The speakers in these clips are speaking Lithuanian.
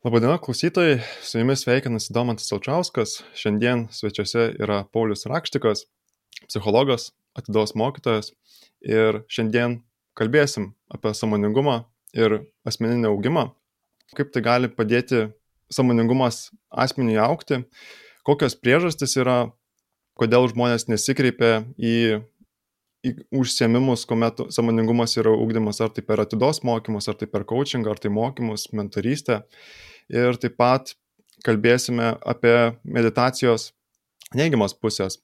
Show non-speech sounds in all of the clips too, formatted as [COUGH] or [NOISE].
Labadiena klausytojai, su jumis sveikinasi Domantas Alčiauskas. Šiandien svečiuose yra Paulius Rakštikas, psichologas, atidos mokytojas. Ir šiandien kalbėsim apie samoningumą ir asmeninį augimą, kaip tai gali padėti samoningumas asmeniui aukti, kokios priežastys yra, kodėl žmonės nesikreipia į, į užsiemimus, kuomet samoningumas yra ūkdymas, ar tai per atidos mokymus, ar tai per coaching, ar tai mokymus, mentorystę ir taip pat kalbėsime apie meditacijos neigiamas pusės,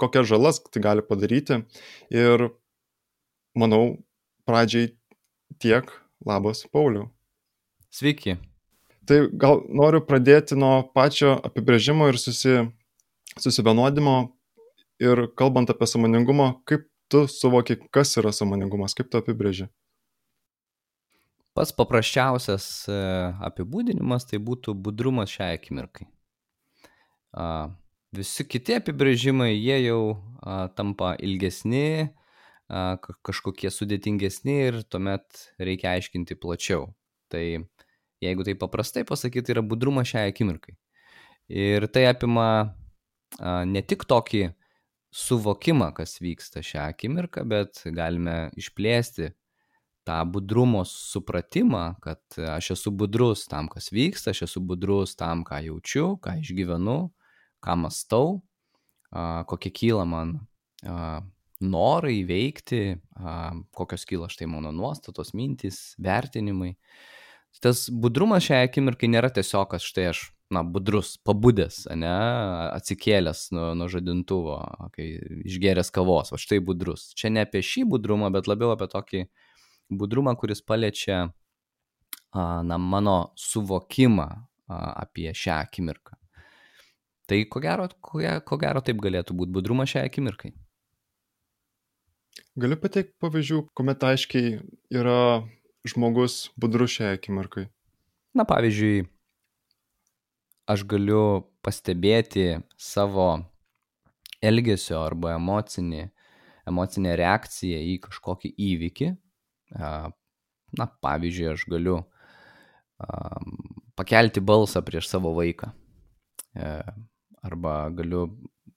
kokias žalas tai gali padaryti. Ir manau, pradžiai tiek. Labas, Pauliu. Sveiki. Tai gal noriu pradėti nuo pačio apibrėžimo ir susi, susivienodimo. Ir kalbant apie samoningumą, kaip tu suvoki, kas yra samoningumas, kaip tu apibrėži? Pats paprasčiausias e, apibūdinimas tai būtų budrumas šiai akimirkai. Visi kiti apibrėžimai, jie jau tampa ilgesni, kažkokie sudėtingesni ir tuomet reikia aiškinti plačiau. Tai jeigu tai paprastai pasakyti, yra budrumas šiai akimirkai. Ir tai apima ne tik tokį suvokimą, kas vyksta šią akimirką, bet galime išplėsti tą budrumo supratimą, kad aš esu budrus tam, kas vyksta, aš esu budrus tam, ką jaučiu, ką išgyvenu, ką mastau, kokie kyla man norai veikti, kokios kyla štai mano nuostatos, mintys, vertinimai. Tas budrumas šią akimirką nėra tiesiog, kad štai aš, na, budrus, pabudęs, ne, atsikėlęs nuo, nuo žadintuvo, kai išgeręs kavos, o štai budrus. Čia ne apie šį budrumą, bet labiau apie tokį uh, budrumą, kuris paliečia na, mano suvokimą apie šią akimirką. Tai ko gero, ko, ko gero taip galėtų būti budrumas šią akimirkai. Galiu pateikti pavyzdžių, kuomet aiškiai yra žmogus budrus šią akimirkai. Na, pavyzdžiui, aš galiu pastebėti savo elgesio arba emocinį, emocinę reakciją į kažkokį įvykį, Na, pavyzdžiui, aš galiu pakelti balsą prieš savo vaiką. E, arba galiu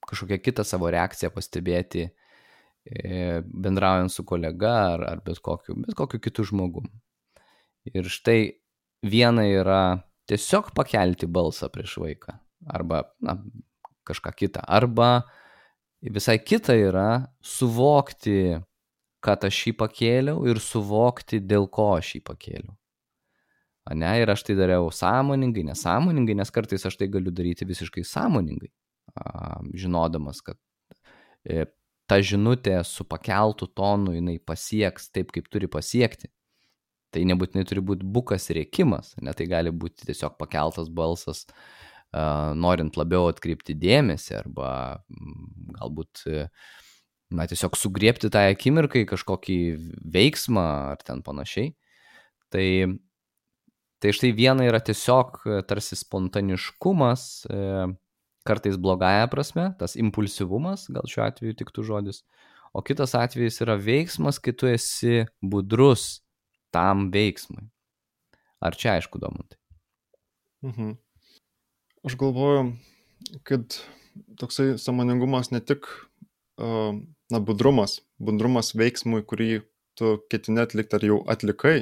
kažkokią kitą savo reakciją pastebėti e, bendraujant su kolega ar, ar bet, kokiu, bet kokiu kitu žmogum. Ir štai viena yra tiesiog pakelti balsą prieš vaiką arba na, kažką kitą. Arba visai kita yra suvokti kad aš jį pakėliau ir suvokti, dėl ko aš jį pakėliau. A ne, ir aš tai dariau sąmoningai, nesąmoningai, nes kartais aš tai galiu daryti visiškai sąmoningai, žinodamas, kad e, ta žinutė su pakeltu tonu jinai pasieks taip, kaip turi pasiekti. Tai nebūtinai turi būti bukas rėkimas, ne tai gali būti tiesiog pakeltas balsas, norint labiau atkreipti dėmesį arba galbūt e, na, tiesiog sugriepti tą akimirkai kažkokį veiksmą ar ten panašiai. Tai, tai štai viena yra tiesiog e, tarsi spontaniškumas, e, kartais blogąją prasme, tas impulsyvumas, gal šiuo atveju tiktų žodis, o kitas atvejis yra veiksmas, kai tu esi budrus tam veiksmui. Ar čia aišku, Domantai? Mhm. Aš galvoju, kad toksai samoningumas ne tik na, budrumas, budrumas veiksmui, kurį tu ketini atlikti ar jau atlikai,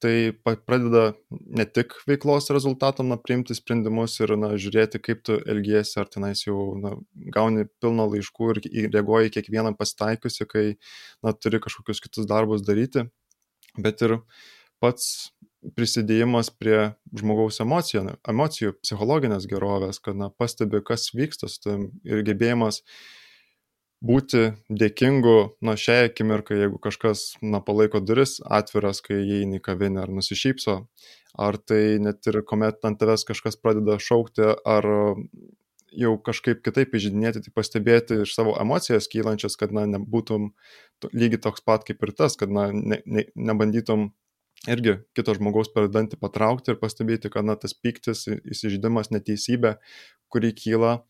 tai pradeda ne tik veiklos rezultatam na, priimti sprendimus ir na, žiūrėti, kaip tu elgiesi, ar tenais jau na, gauni pilną laiškų ir reaguoji kiekvieną pasitaikiusi, kai na, turi kažkokius kitus darbus daryti, bet ir pats prisidėjimas prie žmogaus emocijų, emocijų psichologinės gerovės, kad na, pastebi, kas vyksta su tam ir gebėjimas būti dėkingu na šiai akimirkai, jeigu kažkas na, palaiko duris atviras, kai įeini į kavinę ar nusišypso, ar tai net ir kuomet ant tavęs kažkas pradeda šaukti, ar jau kažkaip kitaip įžydinėti, tai pastebėti iš savo emocijas kylančias, kad na, nebūtum lygiai toks pat kaip ir tas, kad na, ne, ne, nebandytum irgi kito žmogaus per dantį patraukti ir pastebėti, kad na, tas piktis, įsižydimas, neteisybė, kuri kyla,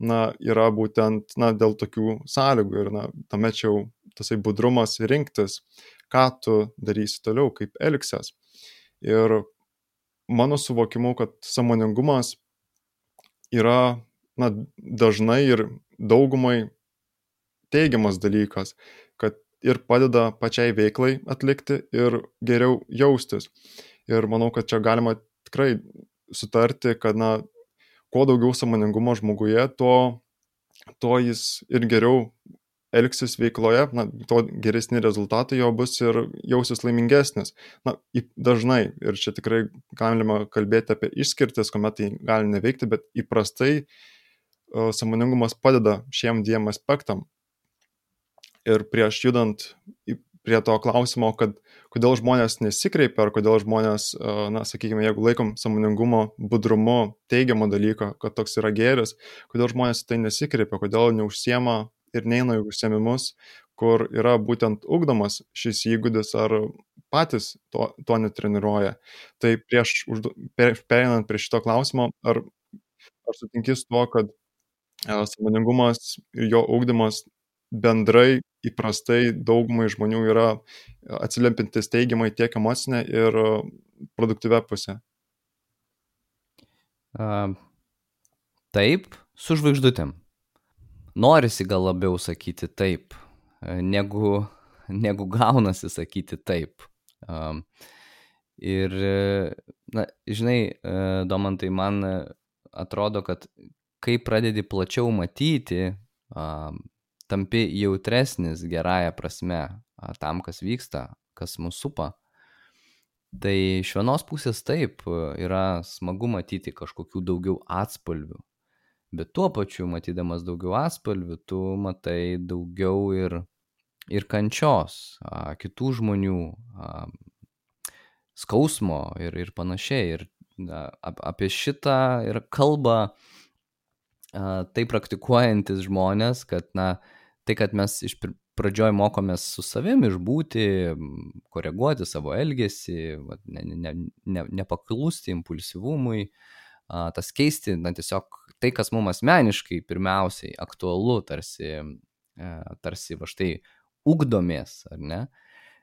na, yra būtent, na, dėl tokių sąlygų ir, na, tame čia jau tasai budrumas rinktis, ką tu darysi toliau, kaip elgsies. Ir mano suvokimu, kad samoningumas yra na, dažnai ir daugumai teigiamas dalykas, kad ir padeda pačiai veiklai atlikti ir geriau jaustis. Ir manau, kad čia galima tikrai sutarti, kad na, kuo daugiau samoningumo žmoguje, tuo, tuo jis ir geriau elgsis veikloje, na, to geresni rezultatai jo bus ir jausis laimingesnis. Na, dažnai, ir čia tikrai galima kalbėti apie išskirtis, kuomet tai gali neveikti, bet įprastai uh, samoningumas padeda šiem dviem aspektam. Ir prieš judant prie to klausimo, kad kodėl žmonės nesikreipia, ar kodėl žmonės, na, sakykime, jeigu laikom samoningumo, budrumu teigiamą dalyką, kad toks yra gėris, kodėl žmonės tai nesikreipia, kodėl neužsiema ir neina į užsiemimus, kur yra būtent ugdomas šis įgūdis ar patys to, to netreniruoja. Tai prieš, prieš pereinant prie šito klausimo, ar, ar sutinki su tuo, kad e, samoningumas ir jo ugdymas bendrai įprastai daugumai žmonių yra atsilempintis teigiamai tiek emocinę ir produktyvę pusę? Uh, taip, su žvaigždutėm norisi gal labiau sakyti taip, e, negu, negu gaunasi sakyti taip. Ir, e, na, žinai, e, Domantai, man atrodo, kad kai pradedi plačiau matyti, tampi jautresnis gerąją prasme tam, kas vyksta, kas mūsų supa. Tai iš vienos pusės taip, yra smagu matyti kažkokių daugiau atspalvių, bet tuo pačiu matydamas daugiau atspalvių, tu matai daugiau ir, ir kančios, a, kitų žmonių, a, skausmo ir, ir panašiai. Ir a, apie šitą ir kalba a, tai praktikuojantis žmonės, kad, na, tai, kad mes iš pradžioj mokomės su savim išbūti, koreguoti savo elgesį, ne, ne, ne, nepaklusti impulsyvumui, tas keisti, na tiesiog tai, kas mums asmeniškai pirmiausiai aktualu, tarsi, e, tarsi va štai ugdomės, ar ne?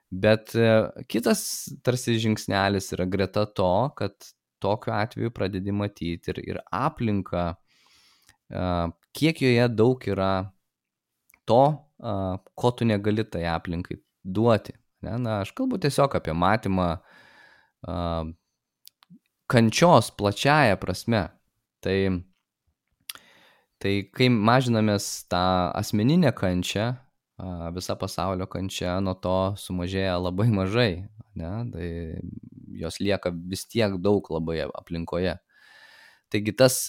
Bet e, kitas tarsi žingsnelis yra greta to, kad tokiu atveju pradedi matyti ir, ir aplinką, e, kiek joje daug yra to, ko tu negali tai aplinkai duoti. Ne? Na, aš kalbu tiesiog apie matymą kančios plačiaja prasme. Tai Tai kai mažinamės tą asmeninę kančią, visa pasaulio kančia nuo to sumažėja labai mažai, ne? tai jos lieka vis tiek daug labai aplinkoje. Taigi tas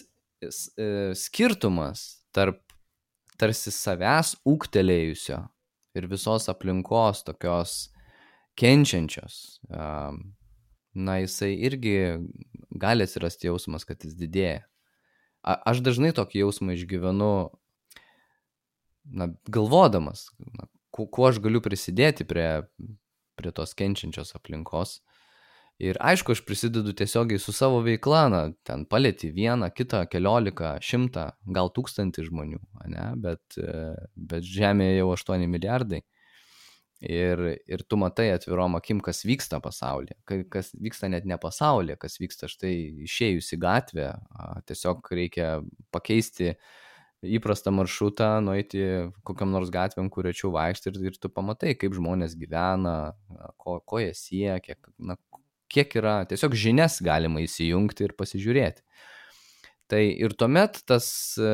e, skirtumas tarp tarsi savęs ūktelėjusio ir visos aplinkos tokios kenčiančios, na jisai irgi gali atsirasti jausmas, kad jis didėja. A, aš dažnai tokį jausmą išgyvenu, na, galvodamas, na, kuo aš galiu prisidėti prie, prie tos kenčiančios aplinkos. Ir aišku, aš prisidedu tiesiogiai su savo veikla, na, ten palėti vieną, kitą, keliolika, šimtą, gal tūkstantį žmonių, ne, bet, bet Žemėje jau 8 milijardai. Ir, ir tu matai atvirom akim, kas vyksta pasaulyje, kas vyksta net ne pasaulyje, kas vyksta štai išėjus į gatvę, tiesiog reikia pakeisti įprastą maršrutą, nueiti kokiam nors gatvėm, kur rečiau vaikšti ir, ir tu pamatai, kaip žmonės gyvena, ko, ko jie siekia, na, kiek yra, tiesiog žinias galima įsijungti ir pasižiūrėti. Tai ir tuomet tas e,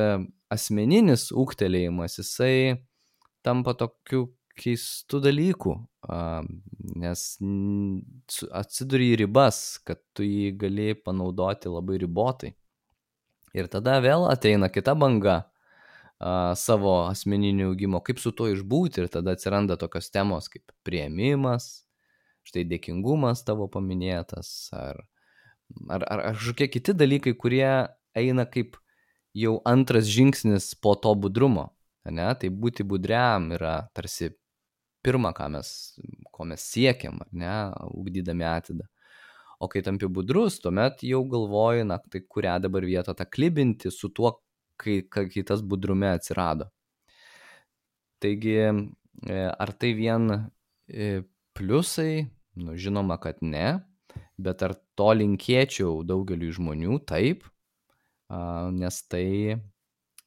asmeninis ūktelėjimas, jisai tampa tokiu keistų dalykų, nes atsiduri į ribas, kad tu jį gali panaudoti labai ribotai. Ir tada vėl ateina kita banga savo asmeninių augimo, kaip su to išbūti ir tada atsiranda tokios temos kaip prieimimas, štai dėkingumas tavo paminėtas, ar, ar, ar, ar kažkokie kiti dalykai, kurie eina kaip jau antras žingsnis po to budrumo. Ne? Tai būti budriam yra tarsi pirma, mes, ko mes siekiam, ne, ugdydami atidą. O kai tampi budrus, tuomet jau galvoji, na, tai kurią dabar vietą tą klibinti su tuo, kai, kai tas budrume atsirado. Taigi, e, ar tai vien e, pliusai? Nu, žinoma, kad ne. Bet ar to linkėčiau daugeliu žmonių? Taip, nes tai,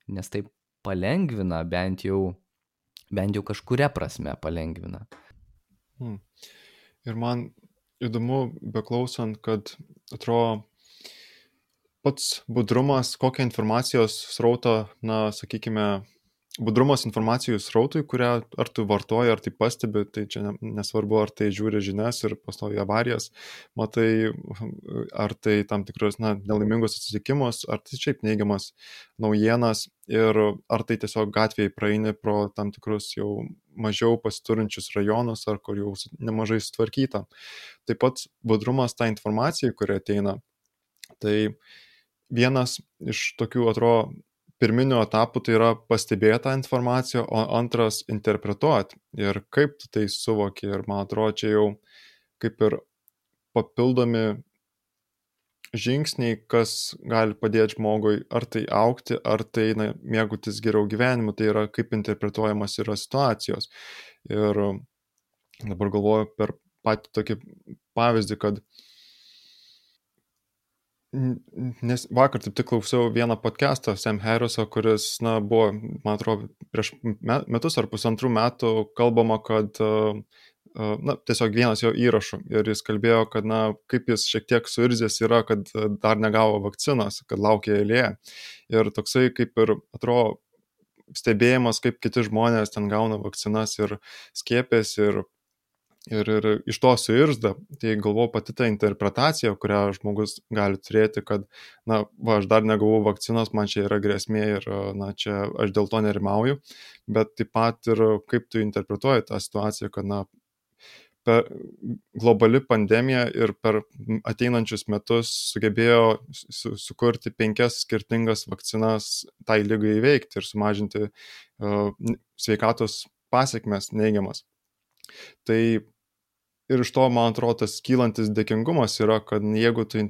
nes tai palengvina bent jau, bent jau kažkuria prasme palengvina. Hmm. Ir man įdomu, beklausant, kad atrodo pats budrumas, kokią informacijos srautą, na, sakykime, budrumas informacijų srautui, kurią ar tu vartoji, ar tai pastebi, tai čia nesvarbu, ar tai žiūri žinias ir pastovi avarijas, matai, ar tai tam tikrus, na, nelaimingus atsitikimus, ar tai šiaip neigiamas naujienas ir ar tai tiesiog gatvėje praeini pro tam tikrus jau mažiau pasiturinčius rajonus, ar kur jau nemažai sutvarkyta. Taip pat budrumas tą informaciją, kuri ateina. Tai vienas iš tokių, atrodo, pirminių etapų tai yra pastebėti tą informaciją, o antras interpretuoti ir kaip tu tai suvoki. Ir man atrodo, čia jau kaip ir papildomi žingsniai, kas gali padėti žmogui ar tai aukti, ar tai na, mėgautis geriau gyvenimu, tai yra kaip interpretuojamas yra situacijos. Ir dabar galvoju per patį tokį pavyzdį, kad uh, Nes vakar taip tik klausiau vieną podcastą Sam Harriso, kuris, na, buvo, man atrodo, prieš metus ar pusantrų metų kalbama, kad, na, tiesiog vienas jo įrašų. Ir jis kalbėjo, kad, na, kaip jis šiek tiek suirzęs yra, kad dar negavo vakcinos, kad laukia eilėje. Ir toksai kaip ir, atrodo, stebėjimas, kaip kiti žmonės ten gauna vakcinas ir skiepės ir ir, ir iš to suirzda, tai galvoju pati ta interpretacija, kurią žmogus gali turėti, kad, na, va, aš dar negavau vakcinos, man čia yra grėsmė ir, na, čia aš dėl to nerimauju, bet taip pat ir kaip tu interpretuoji tą situaciją, kad, na, per globali pandemija ir per ateinančius metus sugebėjo su, sukurti penkias skirtingas vakcinas tai lygai įveikti ir sumažinti uh, sveikatos pasiekmes neigiamas. Tai ir iš to, man atrodo, tas kylantis dėkingumas yra, kad jeigu tu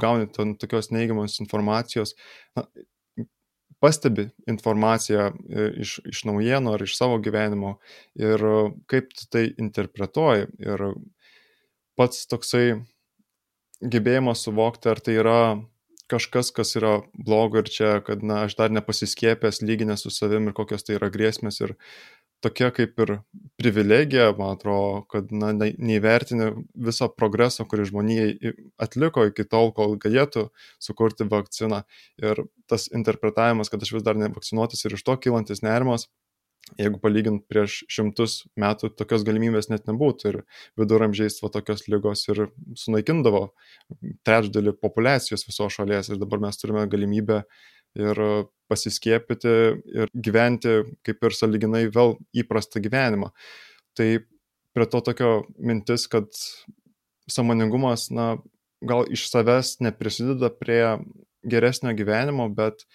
gauni ten tokios neigiamos informacijos, na, pastebi informaciją e, iš, iš naujienų ar iš savo gyvenimo ir kaip tu tai interpretuoji. Ir pats toksai gebėjimas suvokti, ar tai yra kažkas, kas yra blogo ir čia, kad, na, aš dar nepasiskėpęs, lyginęs su savim ir kokios tai yra grėsmės ir tokia kaip ir privilegija, man atrodo, kad na, neįvertini viso progreso, kurį žmonijai atliko iki tol, kol galėtų sukurti vakciną. Ir tas interpretavimas, kad aš vis dar nevakcinuotas ir iš to kylantis nerimas, jeigu palygint prieš šimtus metų, tokios galimybės net nebūtų. Ir viduramžiais va tokios lygos ir sunaikindavo trečdalį populacijos viso šalies. Ir dabar mes turime galimybę ir pasiskiepyti ir gyventi kaip ir saliginai vėl įprastą gyvenimą. Tai prie to tokio mintis, kad samoningumas, na, gal iš savęs neprisideda prie geresnio gyvenimo, bet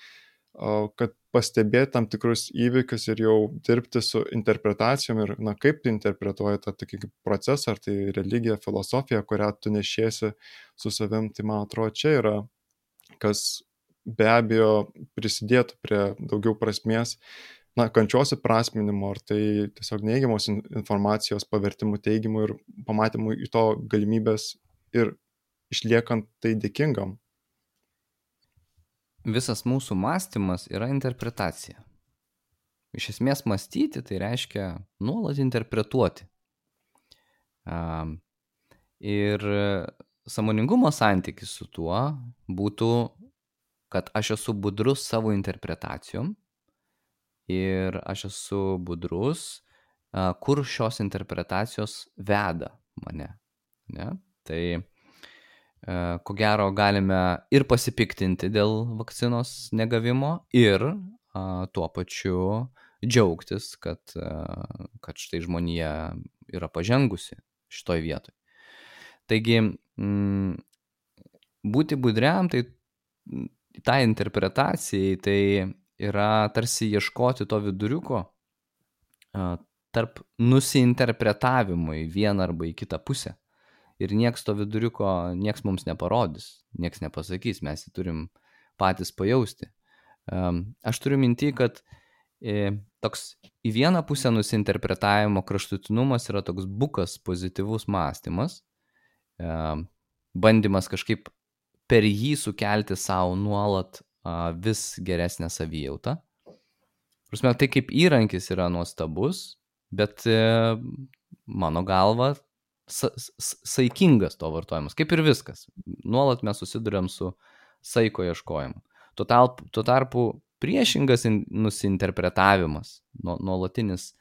kad pastebėti tam tikrus įvykius ir jau dirbti su interpretacijom ir, na, kaip tu interpretuoji tą tokį procesą, ar tai religija, filosofija, kurią tu nešiesi su savim, tai man atrodo, čia yra kas be abejo prisidėtų prie daugiau prasmės, na, kančios įprasminimo, ar tai tiesiog neigiamos informacijos pavertimų teigiamų ir pamatymų į to galimybės ir išliekant tai dėkingam. Visas mūsų mąstymas yra interpretacija. Iš esmės mąstyti tai reiškia nuolat interpretuoti. Ir samoningumo santykis su tuo būtų kad aš esu budrus savo interpretacijom ir aš esu budrus, kur šios interpretacijos veda mane. Ne? Tai ko gero galime ir pasipiktinti dėl vakcinos negavimo ir tuo pačiu džiaugtis, kad, kad štai žmonija yra pažengusi šitoj vietoj. Taigi, būti budriam, tai tai interpretacijai tai yra tarsi ieškoti to viduriuko tarp nusiinterpretavimo į vieną arba į kitą pusę. Ir nieks to viduriuko, nieks mums neparodys, nieks nepasakys, mes jį turim patys pajausti. Aš turiu mintį, kad e, toks į vieną pusę nusiinterpretavimo kraštutinumas yra toks bukas pozityvus mąstymas, bandymas kažkaip per jį sukelti savo nuolat a, vis geresnę savijautą. Prasme, tai kaip įrankis yra nuostabus, bet e, mano galva sa saikingas to vartojimas, kaip ir viskas. Nuolat mes susidurėm su saiko ieškojimu. Tuo, talp, tuo tarpu priešingas nusinterpretavimas, nuolatinis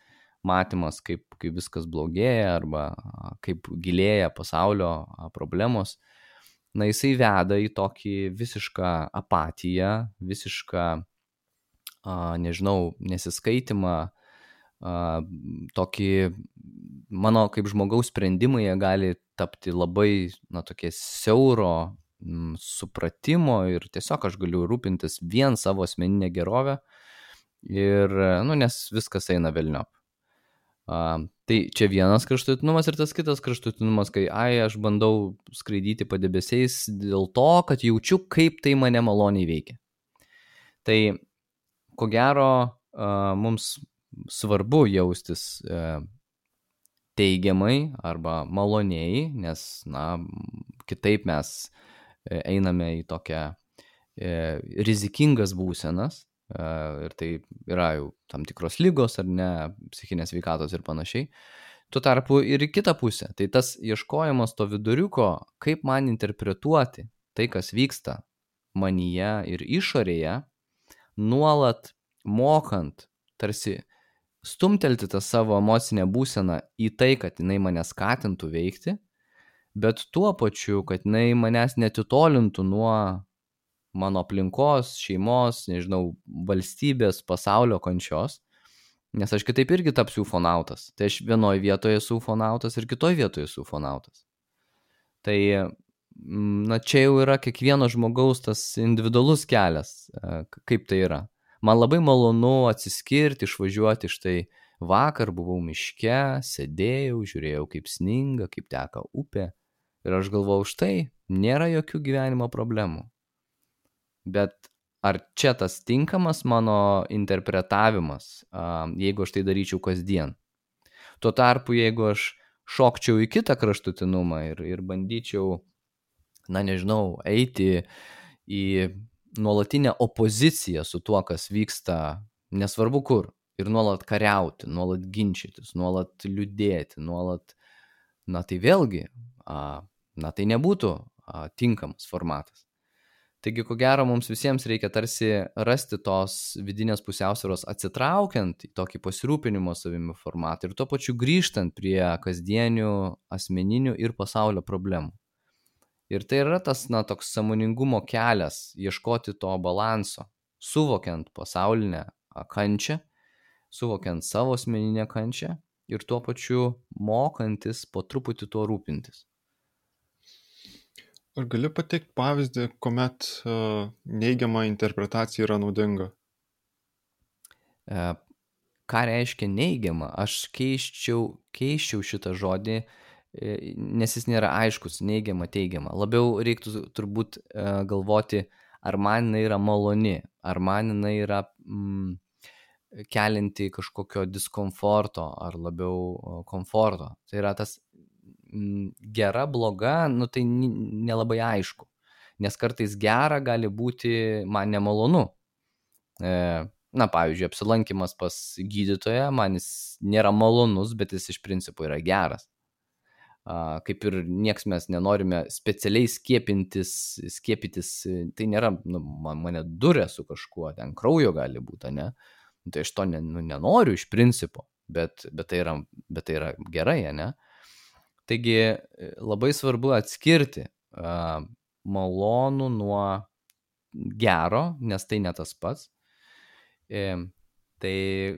matymas, kaip, kaip viskas blogėja arba kaip gilėja pasaulio problemos, na jisai veda į tokį visišką apatiją, visišką, nežinau, nesiskaitimą, tokį mano kaip žmogaus sprendimai jie gali tapti labai, na, tokie siauro m, supratimo ir tiesiog aš galiu rūpintis vien savo asmeninę gerovę ir, nu, nes viskas eina velniop. Uh, tai čia vienas kraštutinumas ir tas kitas kraštutinumas, kai, ai, aš bandau skraidyti padebesiais dėl to, kad jaučiu, kaip tai mane maloniai veikia. Tai, ko gero, uh, mums svarbu jaustis uh, teigiamai arba maloniai, nes, na, kitaip mes e, einame į tokią e, rizikingas būsenas ir tai yra jau tam tikros lygos ar ne, psichinės veikatos ir panašiai. Tuo tarpu ir į kitą pusę, tai tas ieškojimas to viduriuko, kaip man interpretuoti tai, kas vyksta manyje ir išorėje, nuolat mokant tarsi stumtelti tą savo emocinę būseną į tai, kad jinai mane skatintų veikti, bet tuo pačiu, kad jinai manęs netitolintų nuo mano aplinkos, šeimos, nežinau, valstybės, pasaulio kančios, nes aš kitaip irgi tapsiu ufonautas. Tai aš vienoje vietoje esu ufonautas ir kitoje vietoje esu ufonautas. Tai, mm, na, čia jau yra kiekvieno žmogaus tas individualus kelias, e, kaip tai yra. Man labai malonu atsiskirti, išvažiuoti štai vakar buvau miške, sėdėjau, žiūrėjau kaip sninga, kaip teka upė ir aš galvojau, štai nėra jokių gyvenimo problemų. Bet ar čia tas tinkamas mano interpretavimas, jeigu aš tai daryčiau kasdien? Tuo tarpu, jeigu aš šokčiau į kitą kraštutinumą ir, ir bandyčiau, na nežinau, eiti į nuolatinę opoziciją su tuo, kas vyksta, nesvarbu kur, ir nuolat kariauti, nuolat ginčytis, nuolat liūdėti, nuolat, na tai vėlgi, a, na tai nebūtų a, tinkamas formatas. Taigi, ko gero, mums visiems reikia tarsi rasti tos vidinės pusiausvėros atsitraukiant į tokį pasirūpinimo savimi formatą ir tuo pačiu grįžtant prie kasdienių asmeninių ir pasaulio problemų. Ir tai yra tas, na, toks samoningumo kelias ieškoti to balanso, suvokiant pasaulinę kančią, suvokiant savo asmeninę kančią ir tuo pačiu mokantis po truputį tuo rūpintis. Ar gali pateikti pavyzdį, kuomet uh, neigiama interpretacija yra naudinga? Uh, ką reiškia neigiama? Aš keiščiau, keiščiau šitą žodį E, nes jis nėra aiškus, neigiama, teigiama. Labiau reiktų turbūt e, galvoti, ar man jinai yra maloni, ar man jinai yra mm, kelinti kažkokio diskomforto, ar labiau komforto. Tai yra tas gera, bloga, nu tai nelabai aišku. Nes kartais gera gali būti man nemalonu. E, na, pavyzdžiui, apsilankimas pas gydytoją, man jis nėra malonus, bet jis iš principo yra geras kaip ir nieks mes nenorime specialiai skiepintis, skiepytis, tai nėra, nu, man, mane durė su kažkuo, ten kraujo gali būti, ne? Nu, tai aš to ne, nu, nenoriu iš principo, bet, bet, tai yra, bet tai yra gerai, ne? Taigi labai svarbu atskirti uh, malonų nuo gero, nes tai ne tas pats. E, tai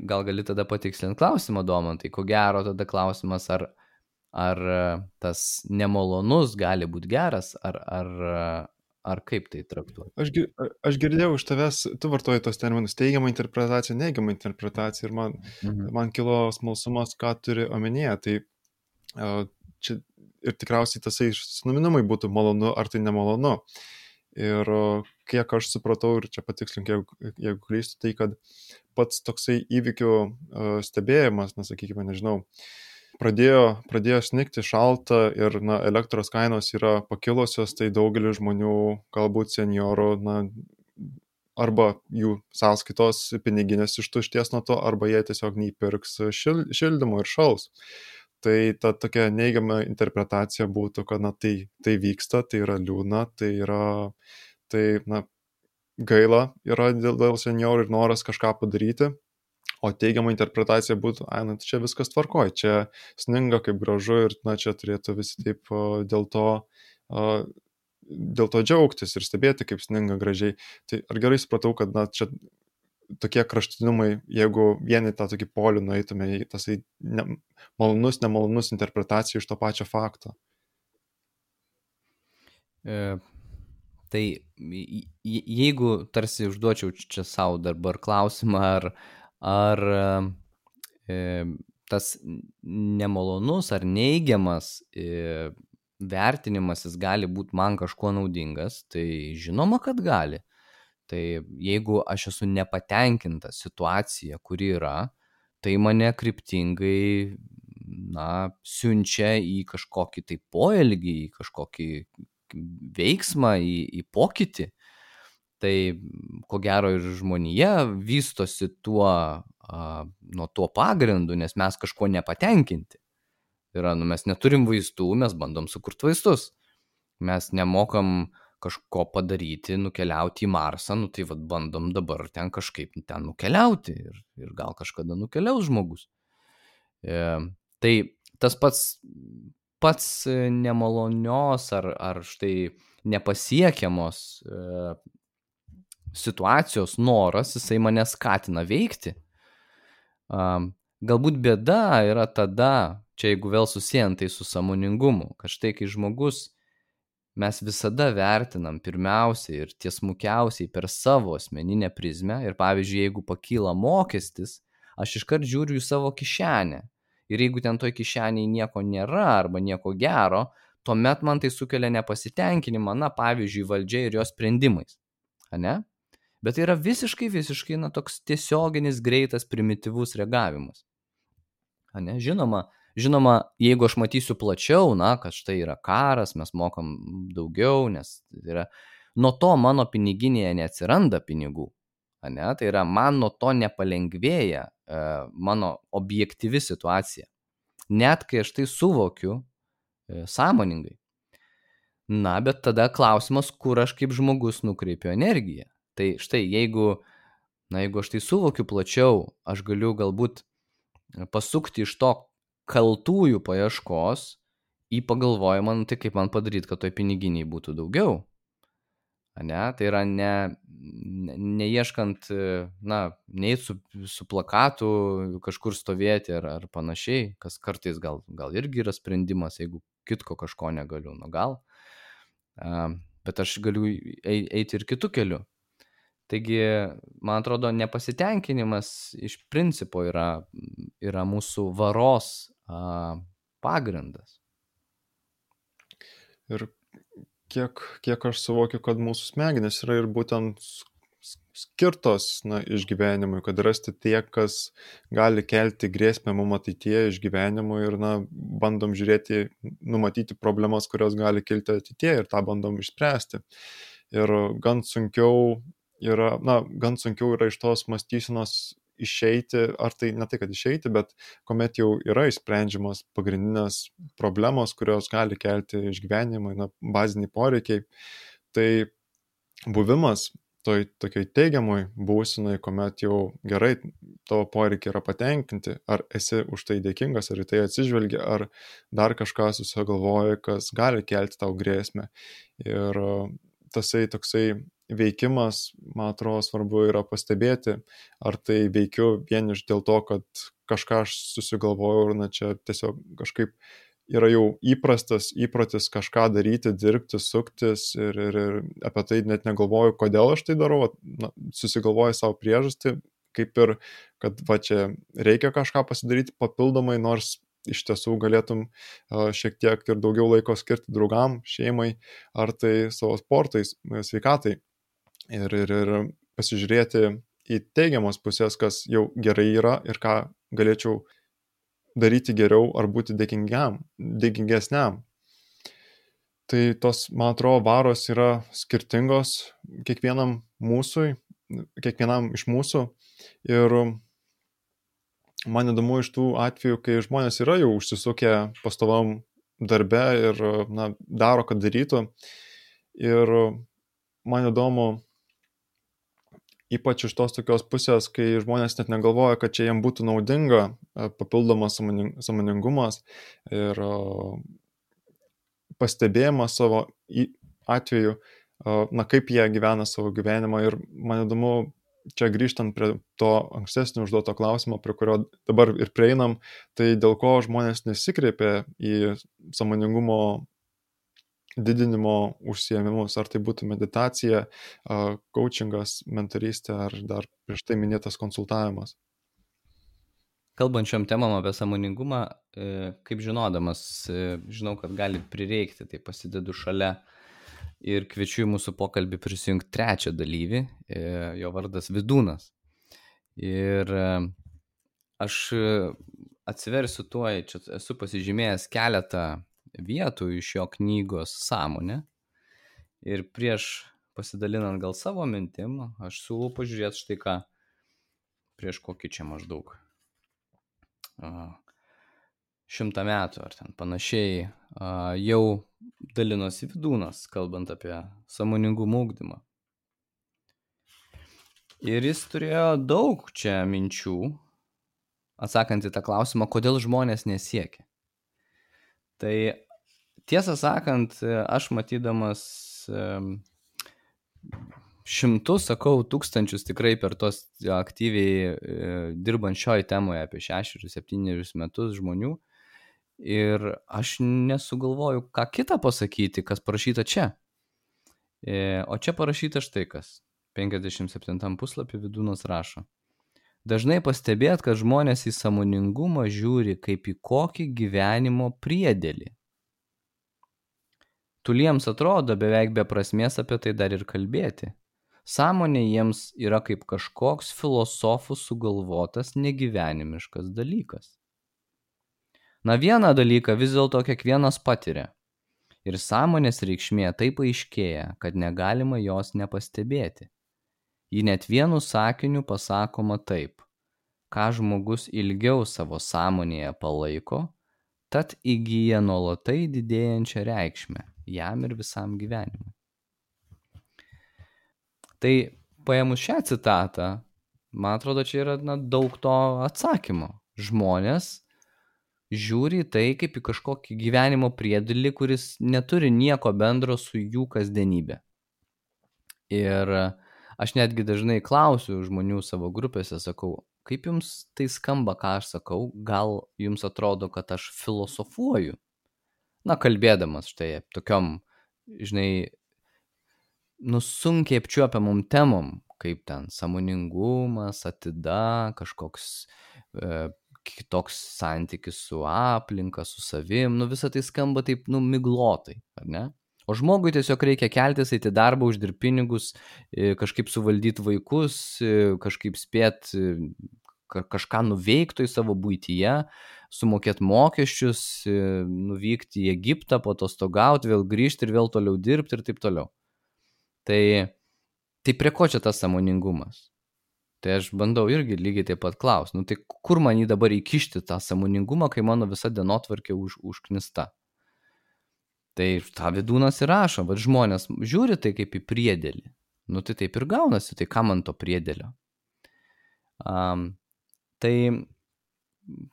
gal gali tada patikslinti klausimą, Domantai, ko gero tada klausimas, ar, ar e, tas nemalonus gali būti geras, ar, ar, ar kaip tai traktuoti? Aš, aš girdėjau iš tavęs, tu vartoji tos terminus teigiamą interpretaciją, neigiamą interpretaciją ir man, mhm. man kilo smalsumas, ką turi omenyje. Tai čia ir tikriausiai tasai sinonimai būtų malonu ar tai nemalonu. Ir kiek aš supratau, ir čia patikslink, jeigu, jeigu klystu, tai kad pats toksai įvykių stebėjimas, na sakykime, nežinau, uh, pradėjo, pradėjo snikti šalta ir na, elektros kainos yra pakilusios, tai daugelis žmonių, galbūt seniorų, na, arba jų sąskaitos piniginės ištušties nuo to, arba jie tiesiog neįpirks šil, šildymo ir šals. Tai ta tokia neigiama interpretacija būtų, kad na, tai, tai vyksta, tai yra liūna, tai yra, tai, na, gaila yra dėl, dėl seniorų ir noras kažką padaryti. O teigiama interpretacija būtų, ai, na, čia viskas tvarkoja, čia sninga kaip gražu ir, na, čia turėtų visi taip dėl to dėl to džiaugtis ir stebėti, kaip sninga gražiai. Tai ar gerai supratau, kad na, čia tokie kraštutinumai, jeigu vieni tą tokį polių nueitume į tas ne, malonus, nemalonus interpretacijų iš to pačio fakto. E, tai jeigu tarsi užduočiau čia savo dabar klausimą, ar, ar e, tas nemalonus ar neigiamas e, vertinimas jis gali būti man kažkuo naudingas, tai žinoma, kad gali. Tai jeigu aš esu nepatenkinta situacija, kuri yra, tai mane kryptingai, na, siunčia į kažkokį tai poelgį, į kažkokį veiksmą, į, į pokytį. Tai ko gero ir žmonija vystosi tuo, a, nuo tuo pagrindu, nes mes kažkuo nepatenkinti. Yra, nu, mes neturim vaistų, mes bandom sukurti vaistus. Mes nemokam kažko padaryti, nukeliauti į Marsą, nu tai vad bandom dabar ten kažkaip ten nukeliauti ir, ir gal kažkada nukeliaus žmogus. E, tai tas pats, pats nemalonios ar, ar štai nepasiekiamos e, situacijos noras, jisai mane skatina veikti. E, galbūt bėda yra tada, čia jeigu vėl susijant tai su samoningumu, kad štai kai žmogus mes visada vertinam pirmiausiai ir tiesmukiausiai per savo asmeninę prizmę ir pavyzdžiui, jeigu pakyla mokestis, aš iškart žiūriu į savo kišenę ir jeigu ten toj kišeniai nieko nėra arba nieko gero, tuomet man tai sukelia nepasitenkinimą, na pavyzdžiui, valdžia ir jos sprendimais. Ane? Bet tai yra visiškai, visiškai, na, toks tiesioginis, greitas, primityvus reagavimas. Ane? Žinoma, Žinoma, jeigu aš matysiu plačiau, na, kad štai yra karas, mes mokam daugiau, nes yra, nuo to mano piniginėje neatsiranda pinigų. Ne? Tai yra, man nuo to nepalengvėja e, mano objektyvi situacija. Net kai aš tai suvokiu e, sąmoningai. Na, bet tada klausimas, kur aš kaip žmogus nukreipiu energiją. Tai štai, jeigu, na, jeigu aš tai suvokiu plačiau, aš galiu galbūt pasukti iš to kaltųjų paieškos į pagalvojimą, nu, tai kaip man padaryti, kad toj piniginiai būtų daugiau. Ne? Tai yra ne, ne, neieškant, na, nei su, su plakatu kažkur stovėti ar, ar panašiai, kas kartais gal, gal irgi yra sprendimas, jeigu kitko kažko negaliu, nu gal. Uh, bet aš galiu eiti ir kitų kelių. Taigi, man atrodo, nepasitenkinimas iš principo yra, yra mūsų varos a, pagrindas. Ir kiek, kiek aš suvokiu, kad mūsų smegenys yra ir būtent skirtos na, išgyvenimui, kad rasti tie, kas gali kelti grėsmę mum ateityje išgyvenimui ir na, bandom žiūrėti, numatyti problemas, kurios gali kilti ateityje ir tą bandom išspręsti. Ir gan sunkiau yra, na, gan sunkiau yra iš tos mąstysenos išeiti, ar tai ne tai, kad išeiti, bet kuomet jau yra įsprendžiamos pagrindinės problemos, kurios gali kelti išgyvenimą, na, baziniai poreikiai, tai buvimas toj tokioj teigiamoj būsinai, kuomet jau gerai tavo poreikiai yra patenkinti, ar esi už tai dėkingas, ar į tai atsižvelgi, ar dar kažką susigalvoji, kas gali kelti tau grėsmę. Ir tasai toksai veikimas, man atrodo, svarbu yra pastebėti, ar tai veikiu vien iš dėl to, kad kažką aš susigalvojau ir na čia tiesiog kažkaip yra jau įprastas įprotis kažką daryti, dirbti, suktis ir, ir, ir apie tai net negalvoju, kodėl aš tai darau, na, susigalvoju savo priežastį, kaip ir, kad va čia reikia kažką pasidaryti papildomai, nors iš tiesų galėtum šiek tiek ir daugiau laiko skirti draugam, šeimai, ar tai savo sportais, sveikatai ir, ir, ir pasižiūrėti į teigiamas pusės, kas jau gerai yra ir ką galėčiau daryti geriau ar būti dėkingiam, dėkingesniam. Tai tos, man atrodo, varos yra skirtingos kiekvienam mūsų, kiekvienam iš mūsų. Ir man įdomu iš tų atvejų, kai žmonės yra jau užsisukę pastovam darbe ir na, daro, kad darytų. Ir man įdomu, ypač iš tos tokios pusės, kai žmonės net negalvoja, kad čia jiem būtų naudinga e, papildomas samoningumas ir pastebėjimas savo atveju, na kaip jie gyvena savo gyvenimą. Ir man įdomu, čia grįžtant prie to ankstesnio užduoto klausimo, prie kurio dabar ir prieinam, tai dėl ko žmonės nesikreipia į samoningumo didinimo užsiemimus, ar tai būtų meditacija, coachingas, mentorystė ar dar prieš tai minėtas konsultavimas. Kalbant šiom temam apie samoningumą, e, kaip žinodamas, e, žinau, kad gali prireikti, tai pasidedu šalia ir kviečiu į mūsų pokalbį prisijungti trečią dalyvį, e, jo vardas Vidūnas. Ir aš atsiversiu tuoj, čia esu pasižymėjęs keletą vietų iš jo knygos Sąmonė. Ir prieš pasidalinant gal savo mintim, aš siūlau pažiūrėti štai ką prieš kokį čia maždaug šimtą metų ar ten panašiai jau dalinosi vidūnas, kalbant apie samoningumą ūkdymą. Ir jis turėjo daug čia minčių, atsakant į tą klausimą, kodėl žmonės nesiekia. Tai tiesą sakant, aš matydamas šimtus, sakau, tūkstančius tikrai per tos aktyviai e, dirbant šioj temoje apie šešerius, septynerius metus žmonių. Ir aš nesugalvoju, ką kitą pasakyti, kas parašyta čia. E, o čia parašyta štai kas. 57 puslapį vidūnas rašo. Dažnai pastebėt, kad žmonės į samoningumą žiūri kaip į kokį gyvenimo priedėlį. Tuliems atrodo beveik be prasmės apie tai dar ir kalbėti. Sąmonė jiems yra kaip kažkoks filosofų sugalvotas negyvenimiškas dalykas. Na vieną dalyką vis dėlto kiekvienas patiria. Ir sąmonės reikšmė taip aiškėja, kad negalima jos nepastebėti ji net vienu sakiniu pasakoma taip. Ką žmogus ilgiau savo sąmonėje palaiko tad įgyja nuolatai didėjančią reikšmę jam ir visam gyvenimui. Tai paėmus šią citatą man atrodo čia yra na, daug to atsakymo. Žmonės žiūri į tai kaip į kažkokį gyvenimo priedėlį, kuris neturi nieko bendro su jų kasdienybė. Ir aš netgi dažnai klausiu žmonių savo grupėse, sakau, kaip jums tai skamba, ką aš sakau, gal jums atrodo, kad aš filosofuoju. Na, kalbėdamas štai tokiom, žinai, nusunkiai apčiuopiamom temom, kaip ten samoningumas, atida, kažkoks e, kitoks santykis su aplinka, su savim, nu visą tai skamba taip, nu, miglotai, ar ne? O žmogui tiesiog reikia keltis, eiti darbą, uždirbti pinigus, e, kažkaip suvaldyti vaikus, e, kažkaip spėt e, kažką nuveikti į savo būtyje, sumokėti mokesčius, nuvykti į Egiptą, po to stogauti, vėl grįžti ir vėl toliau dirbti ir taip toliau. Tai, tai prie ko čia tas samoningumas? Tai aš bandau irgi lygiai taip pat klausti, nu tai kur man jį dabar įkišti tą samoningumą, kai mano visa dienotvarkė už, užknista? Tai tą vidūnas ir rašo, bet žmonės žiūri tai kaip į priedėlį. Nu tai taip ir gaunasi, tai ką man to priedėlio. Um, tai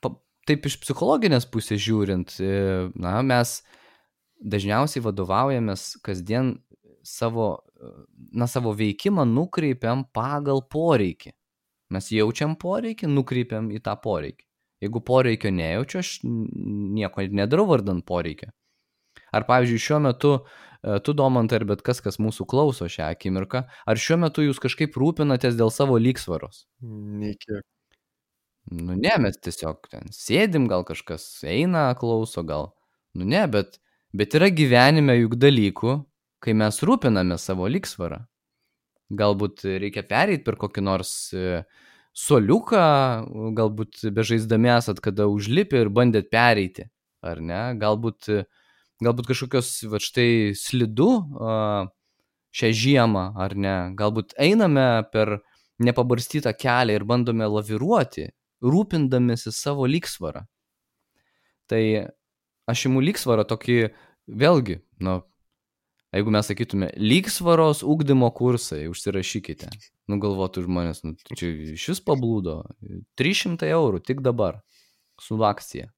pa, taip iš psichologinės pusės žiūrint, e, na, mes dažniausiai vadovaujamės kasdien savo, na, savo veikimą nukreipiam pagal poreikį. Mes jaučiam poreikį, nukreipiam į tą poreikį. Jeigu poreikio nejaučiu, aš nieko nedarau vardant poreikio. Ar pavyzdžiui, šiuo metu e, tu, Domantai, ar bet kas, kas mūsų klauso šią akimirką, ar šiuo metu jūs kažkaip rūpinatės dėl savo lygsvaros? Nekiek. Nu ne, mes tiesiog ten sėdim, gal kažkas eina, klauso, gal. Nu ne, bet, bet yra gyvenime juk dalykų, kai mes rūpiname savo lygsvarą. Galbūt reikia pereiti per kokį nors e, soliuką, galbūt bežaisdami esat kada užlipę ir bandėt pereiti, ar ne? Galbūt, galbūt kažkokios, va štai, slidu šią žiemą, ar ne? Galbūt einame per nepabarstytą kelią ir bandome laviruoti, rūpindamėsi savo lygsvarą. Tai aš imu lygsvarą tokį, vėlgi, nu, jeigu mes sakytume, lygsvaros ūkdymo kursai, užsirašykite. Nugalvotų žmonės, nu, čia iš vis pablūdo. 300 eurų tik dabar su akcija.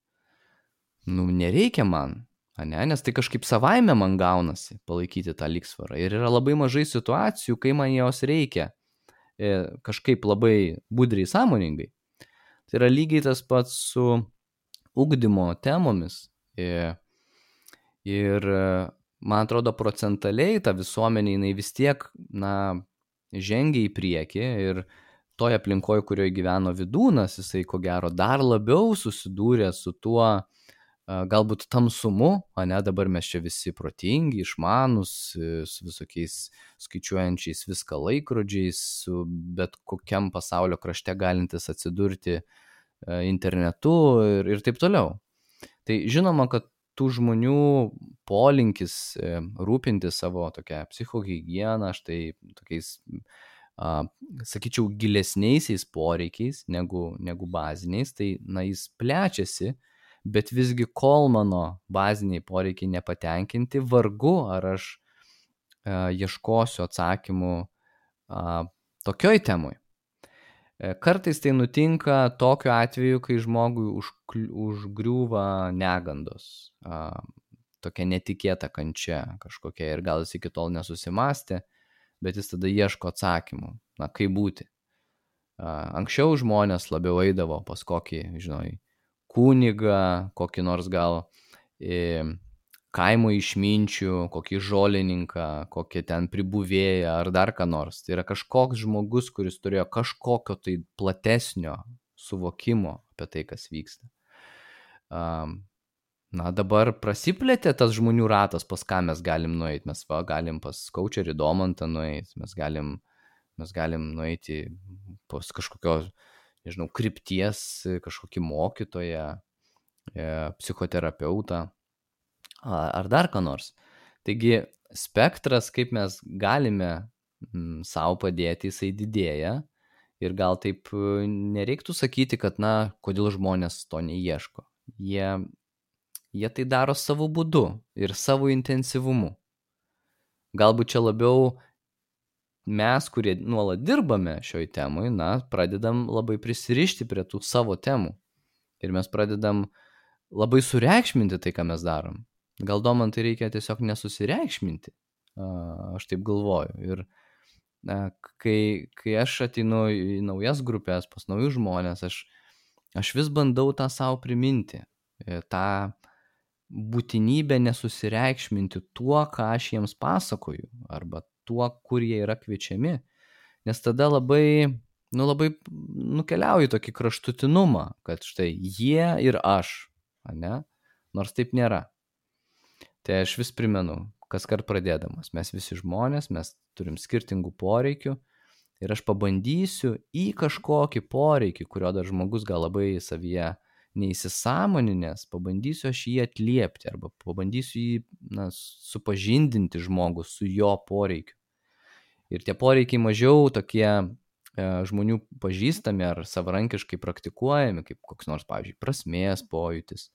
Nu, nereikia man, ne? nes tai kažkaip savaime man gaunasi palaikyti tą lygsvarą. Ir yra labai mažai situacijų, kai man jos reikia e, kažkaip labai budriai sąmoningai. Tai yra lygiai tas pats su ugdymo temomis. E, ir man atrodo, procentaliai ta visuomenė, jinai vis tiek, na, žengia į priekį ir toje aplinkoje, kurioje gyveno vidūnas, jisai ko gero dar labiau susidūrė su tuo, galbūt tamsumu, o ne dabar mes čia visi protingi, išmanus, su visokiais skaičiuojančiais viską laikrodžiais, su bet kokiam pasaulio krašte galintis atsidurti internetu ir, ir taip toliau. Tai žinoma, kad tų žmonių polinkis e, rūpintis savo tokią psichohigieną, štai tokiais, a, sakyčiau, gilesniaisiais poreikiais negu, negu baziniais, tai, na, jis plečiasi, bet visgi kol mano baziniai poreikiai nepatenkinti, vargu ar aš a, ieškosiu atsakymų a, tokioj temui. E, kartais tai nutinka tokiu atveju, kai žmogui užgriūva negandos, tokia netikėta kančia kažkokia ir gal jis iki tol nesusimastė, bet jis tada ieško atsakymų, na kaip būti. Anksčiau žmonės labiau eidavo pas kokį, žinai, kunigą, kokį nors gal kaimo išminčių, kokį žolininką, kokį ten pribuvėją ar dar ką nors. Tai yra kažkoks žmogus, kuris turėjo kažkokio tai platesnio suvokimo apie tai, kas vyksta. Um, na, dabar prasiplėtė tas žmonių ratas, pas ką mes galim nueiti. Mes va, galim pas Kaučerį Domantą nueiti, mes galim, mes galim nueiti pas kažkokio, nežinau, krypties, kažkokį mokytoją, e, psichoterapeutą ar dar ką nors. Taigi spektras, kaip mes galime savo padėti, jisai didėja ir gal taip e, nereiktų sakyti, kad, na, kodėl žmonės to neieško. Jie, jie tai daro savo būdu ir savo intensyvumu. Galbūt čia labiau mes, kurie nuolat dirbame šioj temui, na, pradedam labai prisirišti prie tų savo temų. Ir mes pradedam labai sureikšminti tai, ką mes darom. Gal domantai reikia tiesiog nesusireikšminti, aš taip galvoju. Ir kai, kai aš ateinu į naujas grupės, pas naujus žmonės, aš, aš vis bandau tą savo priminti, e, tą būtinybę nesusireikšminti tuo, ką aš jiems pasakoju, arba tuo, kur jie yra kviečiami. Nes tada labai, nu labai nukeliauju tokį kraštutinumą, kad štai jie ir aš, ne? Nors taip nėra. Tai aš vis primenu, kas kart pradėdamas, mes visi žmonės, mes turim skirtingų poreikių ir aš pabandysiu į kažkokį poreikį, kurio dar žmogus gal labai savyje neįsisamoninės, pabandysiu aš jį atliepti arba pabandysiu jį na, supažindinti žmogų su jo poreikiu. Ir tie poreikiai mažiau tokie e, žmonių pažįstami ar savarankiškai praktikuojami, kaip koks nors, pavyzdžiui, prasmės pojūtis,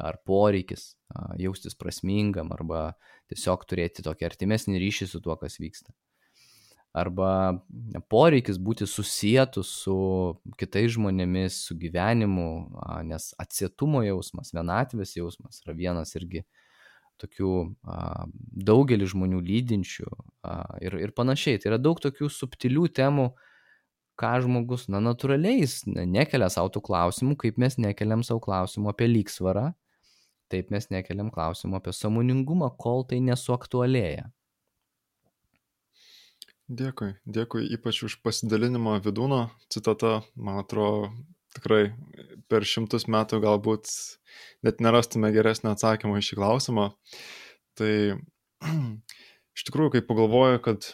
ar poreikis jaustis prasmingam arba tiesiog turėti tokį artimesnį ryšį su tuo, kas vyksta. Arba poreikis būti susijęs su kitais žmonėmis, su gyvenimu, nes atsietumo jausmas, vienatvės jausmas yra vienas irgi tokių daugelį žmonių lydinčių ir, ir panašiai. Tai yra daug tokių subtilių temų, ką žmogus, na, natūraliai jis nekelia savo tų klausimų, kaip mes nekeliam savo klausimų apie lygsvarą Taip mes nekeliam klausimų apie samoningumą, kol tai nesuaktualėja. Dėkui, dėkui ypač už pasidalinimą vidūno citata, man atrodo, tikrai per šimtus metų galbūt net nerastume geresnio atsakymo į šį klausimą. Tai [CLEARS THROAT] iš tikrųjų, kai pagalvoju, kad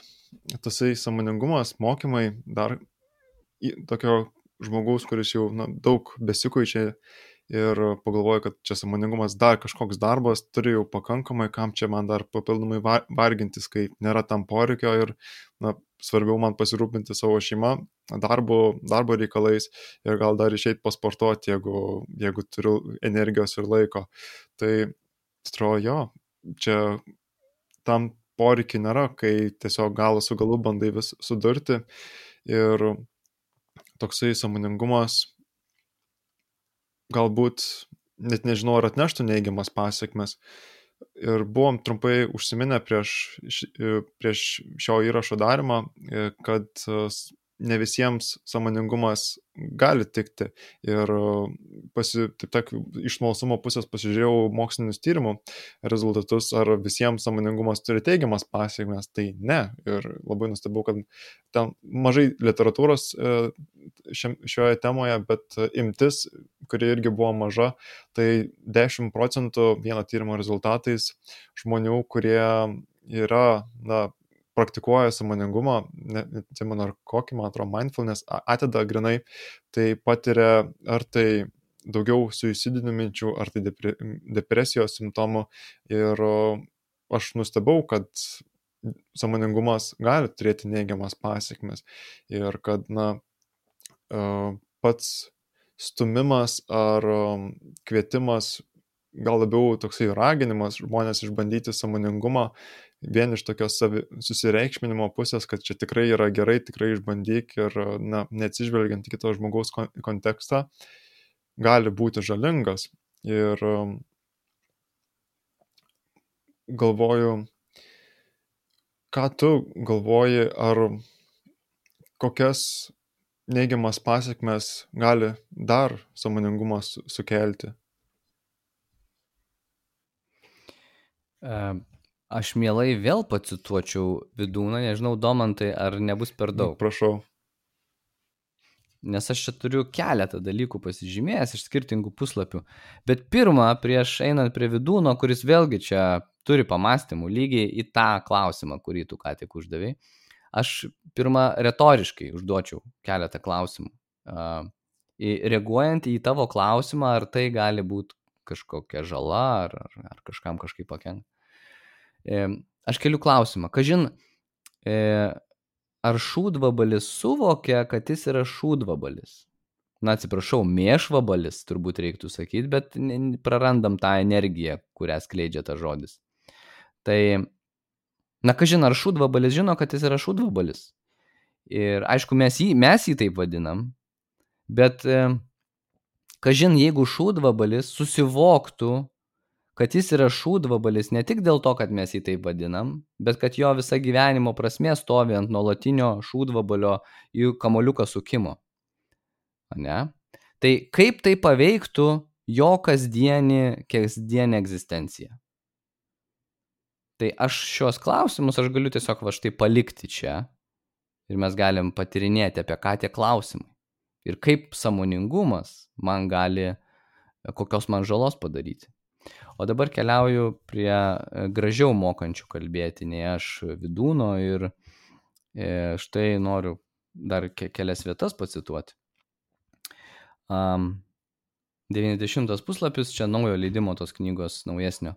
tasai samoningumas, mokymai dar tokio žmogaus, kuris jau na, daug besikuičia ir pagalvoju, kad čia samoningumas dar kažkoks darbas, turi jau pakankamai, kam čia man dar papildomai vargintis, kai nėra tam poreikio ir na, svarbiau man pasirūpinti savo šeimą, darbo, darbo reikalais ir gal dar išeiti pasportuoti, jeigu, jeigu turiu energijos ir laiko. Tai atrodo, jo, čia tam poreikiai nėra, kai tiesiog galą su galu bandai vis sudurti ir toksai samoningumas galbūt net nežinau, ar atneštų neigiamas pasiekmes. Ir buvom trumpai užsiminę prieš, prieš šio įrašo darimą, kad ne visiems samoningumas gali tikti. Ir pasi, taip tak, iš smalsumo pusės pasižiūrėjau mokslinius tyrimų rezultatus, ar visiems samoningumas turi teigiamas pasiekmes. Tai ne. Ir labai nustebau, kad ten mažai literatūros e, šioje temoje, bet imtis, kuri irgi buvo maža, tai 10 procentų vieno tyrimo rezultatais žmonių, kurie yra, na, praktikuoja samoningumą, neatsimenu ar kokį, man atrodo, mindfulness atida grinai, tai patiria ar tai daugiau suicidinių minčių, ar tai depre, depresijos simptomų. Ir aš nustebau, kad samoningumas gali turėti neigiamas pasiekmes ir kad, na, pats stumimas ar kvietimas, gal labiau toksai raginimas žmonės išbandyti samoningumą vien iš tokios savi, susireikšminimo pusės, kad čia tikrai yra gerai, tikrai išbandyk ir, na, neatsižvelgiant į kito žmogaus kontekstą, gali būti žalingas. Ir um, galvoju, ką tu galvoji, ar kokias neigiamas pasiekmes gali dar samoningumas sukelti? Aš mielai vėl pacituočiau Vidūną, nežinau, Domantai, ar nebus per daug. Prašau. Nes aš čia turiu keletą dalykų pasižymėjęs iš skirtingų puslapių. Bet pirmą, prieš einant prie Vidūno, kuris vėlgi čia turi pamastymų lygiai į tą klausimą, kurį tu ką tik uždavai, aš pirmą retoriškai užduočiau keletą klausimų. Uh, reaguojant į tavo klausimą, ar tai gali būti kažkokia žala, ar, ar, ar kažkam kažkaip pakenkti Aš keliu klausimą. Kažin, e, ar šūdvabalis suvokia, kad jis yra šūdvabalis? Na, atsiprašau, mėšvabalis turbūt reiktų sakyti, bet prarandam tą energiją, kurią skleidžia tas žodis. Tai, na, kažin, ar šūdvabalis žino, kad jis yra šūdvabalis? Ir aišku, mes jį, mes jį taip vadinam, bet, kažin, jeigu šūdvabalis susivoktų, kad jis yra šūdvabalis ne tik dėl to, kad mes jį taip vadinam, bet kad jo visa gyvenimo prasme stovi ant nuolatinio šūdvabalio į kamoliuką sukimo. Ne? Tai kaip tai paveiktų jo kasdienį, kasdienį egzistenciją? Tai aš šios klausimus aš galiu tiesiog va štai palikti čia ir mes galim patirinėti apie ką tie klausimai. Ir kaip samoningumas man gali kokios man žalos padaryti. O dabar keliauju prie e, gražiau mokančių kalbėti nei aš vidūno ir e, štai noriu dar kelias vietas pacituoti. Um, 90 puslapis, čia naujo leidimo tos knygos naujesnio.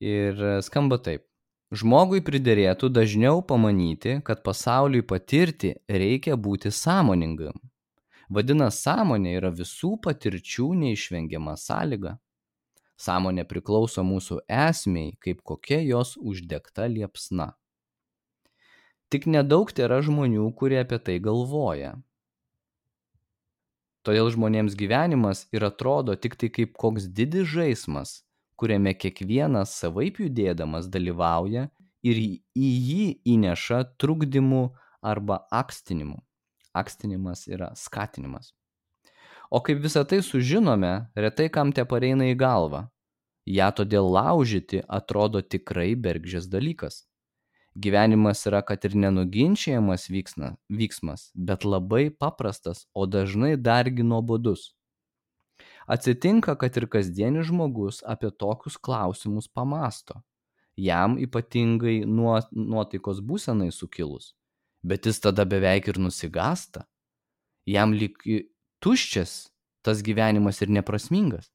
Ir skamba taip. Žmogui priderėtų dažniau pamanyti, kad pasauliui patirti reikia būti sąmoningam. Vadinasi, sąmonė yra visų patirčių neišvengiama sąlyga. Sąmonė priklauso mūsų esmei kaip kokia jos uždegta liepsna. Tik nedaug yra žmonių, kurie apie tai galvoja. Todėl žmonėms gyvenimas ir atrodo tik tai kaip koks didis žaismas, kuriame kiekvienas savaip judėdamas dalyvauja ir į jį įneša trukdymų arba akstinimu. Akstinimas yra skatinimas. O kaip visą tai sužinome, retai kam te pareina į galvą. Ja todėl laužyti atrodo tikrai bergžės dalykas. Gyvenimas yra kad ir nenuginčiamas vyksna, vyksmas, bet labai paprastas, o dažnai dargi nuobodus. Atsitinka, kad ir kasdienis žmogus apie tokius klausimus pamasto. Jam ypatingai nuo, nuotaikos būsenai sukilus. Bet jis tada beveik ir nusigasta. Jam lyg tuščias tas gyvenimas ir neprasmingas.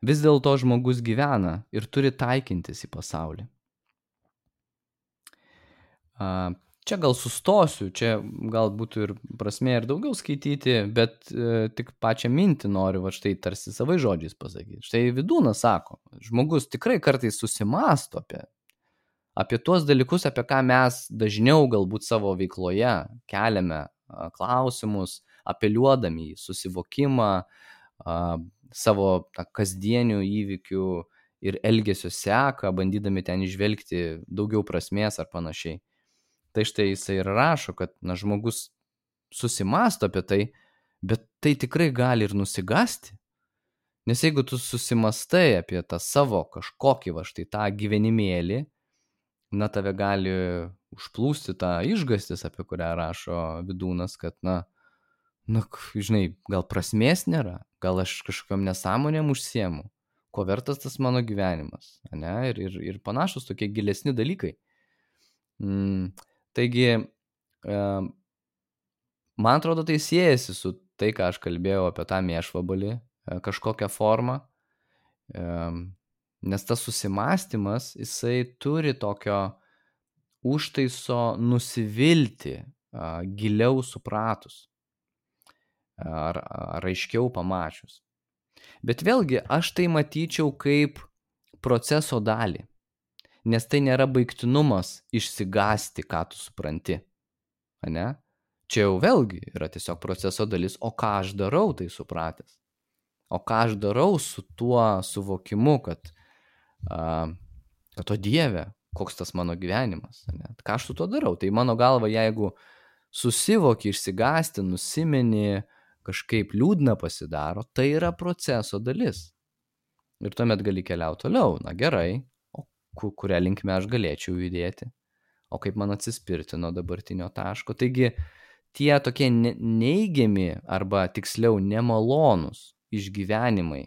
Vis dėlto žmogus gyvena ir turi taikintis į pasaulį. Čia gal sustosiu, čia gal būtų ir prasme ir daugiau skaityti, bet e, tik pačią mintį noriu, va štai tarsi savai žodžiais pasakyti. Štai vidūnas sako, žmogus tikrai kartais susimasto apie, apie tuos dalykus, apie ką mes dažniau galbūt savo veikloje keliame klausimus, apeliuodami į susivokimą, savo ta, kasdienių įvykių ir elgesio seką, bandydami ten išvelgti daugiau prasmės ar panašiai. Tai štai jisai ir rašo, kad na, žmogus susimasto apie tai, bet tai tikrai gali ir nusigasti. Nes jeigu tu susimastai apie tą savo kažkokį va štai tą gyvenimėlį, na tave gali užplūsti tą išgastis, apie kurią rašo vidūnas, kad na, na, žinai, gal prasmės nėra, gal aš kažkokiam nesąmonėm užsiemu, ko vertas tas mano gyvenimas, ne, ir, ir, ir panašus tokie gilesni dalykai. Mm, Taigi, man atrodo, tai siejasi su tai, ką aš kalbėjau apie tą mėšvabalį e, kažkokią formą, nes tas susimastymas, jisai turi tokio užtaiso nusivilti giliau supratus ar, ar aiškiau pamačius. Bet vėlgi, aš tai matyčiau kaip proceso dalį nes tai nėra baigtinumas išsigasti, ką tu supranti. Ane? Čia jau vėlgi yra tiesiog proceso dalis, o ką aš darau tai supratęs. O ką aš darau su tuo suvokimu, kad, a, kad o Dieve, koks tas mano gyvenimas. Ane? Ką aš su tuo darau? Tai mano galva, jeigu susivoki, išsigasti, nusimeni, kažkaip liūdna pasidaro, tai yra proceso dalis. Ir tuomet gali keliauti toliau. Na gerai, kuria linkme aš galėčiau judėti, o kaip man atsispirti nuo dabartinio taško. Taigi tie tokie neigiami arba tiksliau nemalonus išgyvenimai,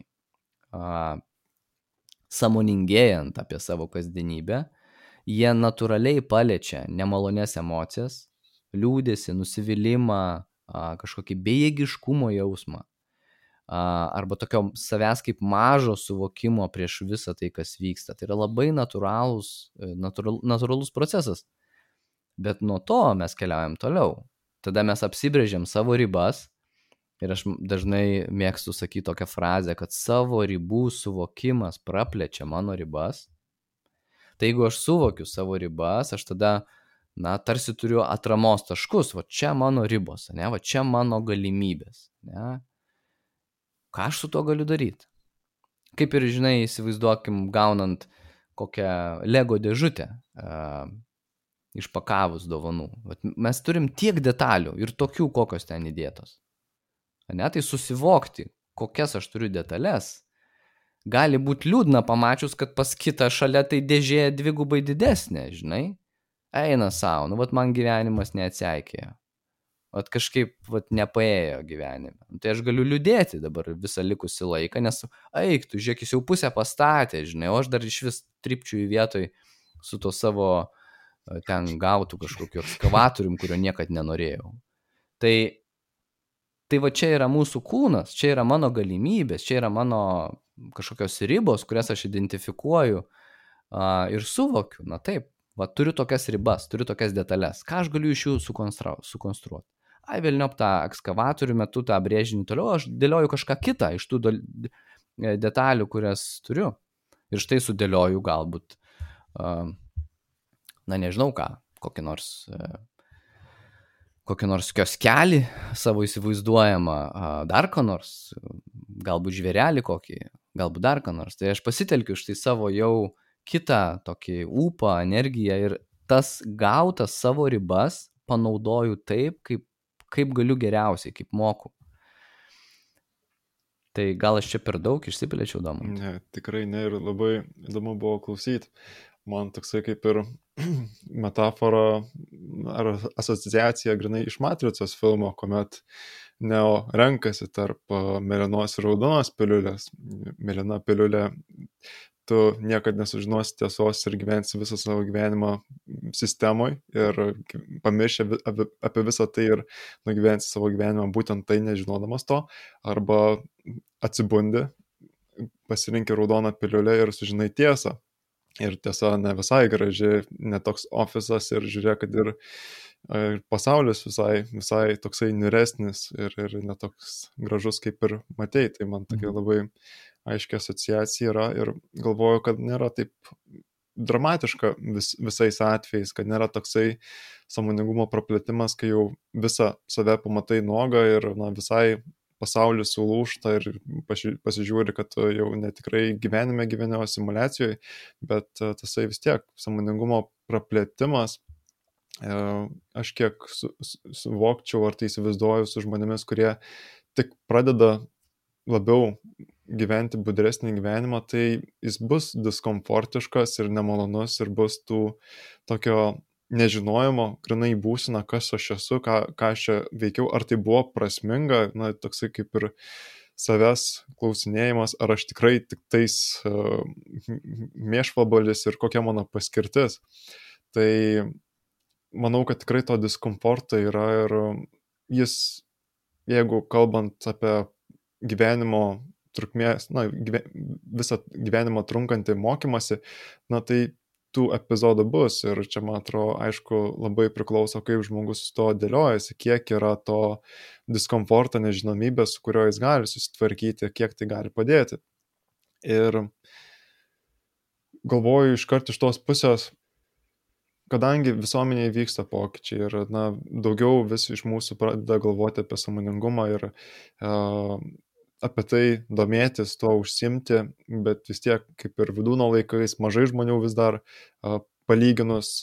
samoningėjant apie savo kasdienybę, jie natūraliai paliečia nemalonės emocijas, liūdėsi, nusivylimą, kažkokį bejėgiškumo jausmą arba tokio savęs kaip mažo suvokimo prieš visą tai, kas vyksta. Tai yra labai natūralus, e, natūral, natūralus procesas. Bet nuo to mes keliaujam toliau. Tada mes apsibrėžiam savo ribas ir aš dažnai mėgstu sakyti tokią frazę, kad savo ribų suvokimas praplečia mano ribas. Tai jeigu aš suvokiu savo ribas, aš tada, na, tarsi turiu atramos taškus, va čia mano ribos, ne, va čia mano galimybės, ne, ką aš su tuo galiu daryti. Kaip ir, žinai, įsivaizduokim, gaunant kokią Lego dėžutę, uh, išpakavus dovanų. Vat mes turim tiek detalių ir tokių, kokios ten įdėtos. Ne, tai susivokti, kokias aš turiu detalės, gali būti liūdna pamačius, kad pas kitą šalia tai dėžė dvigubai didesnė, žinai. Eina savo, nu, vat man gyvenimas neatseikėjo. Vat kažkaip vat, nepaėjo gyvenime. Nu, tai aš galiu liūdėti dabar visą likusį laiką, nes, eik, tu žiūrėk, jis jau pusę pastatė, žinai, o aš dar iš vis tripčių į vietoj su to savo ten gautų kažkokiu ekskavatorium, kurio niekad nenorėjau. Tai, tai va čia yra mūsų kūnas, čia yra mano galimybės, čia yra mano kažkokios ribos, kurias aš identifikuoju uh, ir suvokiu. Na taip, va turiu tokias ribas, turiu tokias detalės. Ką aš galiu iš jų sukonstruoti? ai velniop tą ekskavatorių metu tą brėžinį toliau, aš dėlioju kažką kitą iš tų e, detalių, kurias turiu. Ir štai sudėlioju galbūt, na nežinau ką, kokį nors, e, kokį nors kioskelį savo įsivaizduojamą, dar ką nors, galbūt žvėrelį kokį, galbūt dar ką nors. Tai aš pasitelkiu štai savo jau kitą tokį ūpą, energiją ir tas gautas savo ribas panaudoju taip, kaip kaip galiu geriausiai, kaip moku. Tai gal aš čia per daug išsiplėčiau, Domu? Ne, tikrai ne ir labai įdomu buvo klausyti. Man toksai kaip ir [CLEARS THROAT] metafora ar asociacija grinai iš Matricos filmo, kuomet Neo renkasi tarp mėlynos ir raudonos piliulės. Mėlyna piliulė tu niekada nesužinosi tiesos ir gyvensi visą savo gyvenimą sistemoje ir pamiršę apie, visą tai ir nugyvensi savo gyvenimą būtent tai nežinodamas to, arba atsibundi, pasirinkti raudoną piliulę ir sužinai tiesą. Ir tiesa ne visai graži, netoks ofisas ir žiūrėk, kad ir ir pasaulis visai, visai toksai niresnis ir, ir netoks gražus kaip ir matei. Tai man tokia mhm. labai aiškia asociacija yra ir galvoju, kad nėra taip dramatiška vis, visais atvejais, kad nėra toksai samoningumo praplėtimas, kai jau visą save pamatai nuogą ir na, visai pasaulis sulūšta ir pasižiūri, kad jau netikrai gyvenime gyvenimo simulacijoje, bet tasai vis tiek samoningumo praplėtimas E, aš kiek su, suvokčiau ar tai įsivaizduoju su žmonėmis, kurie tik pradeda labiau gyventi budresnį gyvenimą, tai jis bus diskomfortiškas ir nemalonus ir bus tų tokio nežinojimo, grinai būsina, kas aš esu, ką, ką aš čia veikiau, ar tai buvo prasminga, na, toksai kaip ir savęs klausinėjimas, ar aš tikrai tik tais uh, mėšvabalis ir kokia mano paskirtis. Tai manau, kad tikrai to diskomforto yra ir jis, jeigu kalbant apie gyvenimo trukmės, na, gyve, visą gyvenimą trunkantį mokymasi, na tai tų epizodų bus ir čia, man atrodo, aišku, labai priklauso, kaip žmogus to dėliojasi, kiek yra to diskomforto, nežinomybės, su kurio jis gali susitvarkyti, kiek tai gali padėti. Ir galvoju iškart iš tos pusės, kadangi visuomenėje vyksta pokyčiai ir na, daugiau vis iš mūsų pradeda galvoti apie samoningumą ir uh, apie tai domėtis, tuo užsimti, bet vis tiek kaip ir vidūno laikais mažai žmonių vis dar palyginus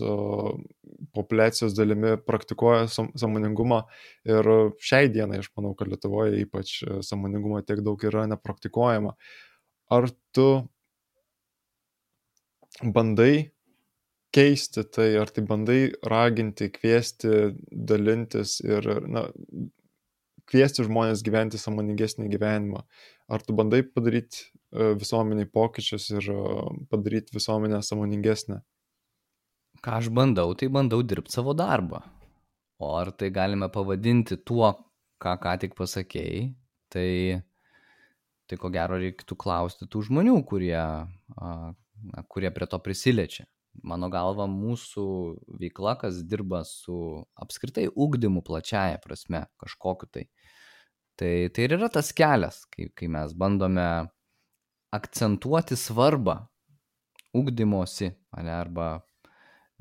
populacijos dalimi praktikuoja samoningumą ir šiai dienai aš manau, kad Lietuvoje ypač samoningumo tiek daug yra nepraktikuojama. Ar tu bandai keisti tai, ar tai bandai raginti, kviesti, dalintis ir, na, kviesti žmonės gyventi samoningesnį gyvenimą. Ar tu bandai padaryti e, visuomeniai pokyčius ir e, padaryti visuomenę samoningesnę? Ką aš bandau, tai bandau dirbti savo darbą. O ar tai galime pavadinti tuo, ką ką tik pasakėjai, tai, tai ko gero reiktų klausti tų žmonių, kurie, kurie prie to prisiliečia mano galva mūsų veikla, kas dirba su apskritai ugdymu plačiaja prasme kažkokiu tai. Tai, tai ir yra tas kelias, kai, kai mes bandome akcentuoti svarbą ugdymosi, ne, arba,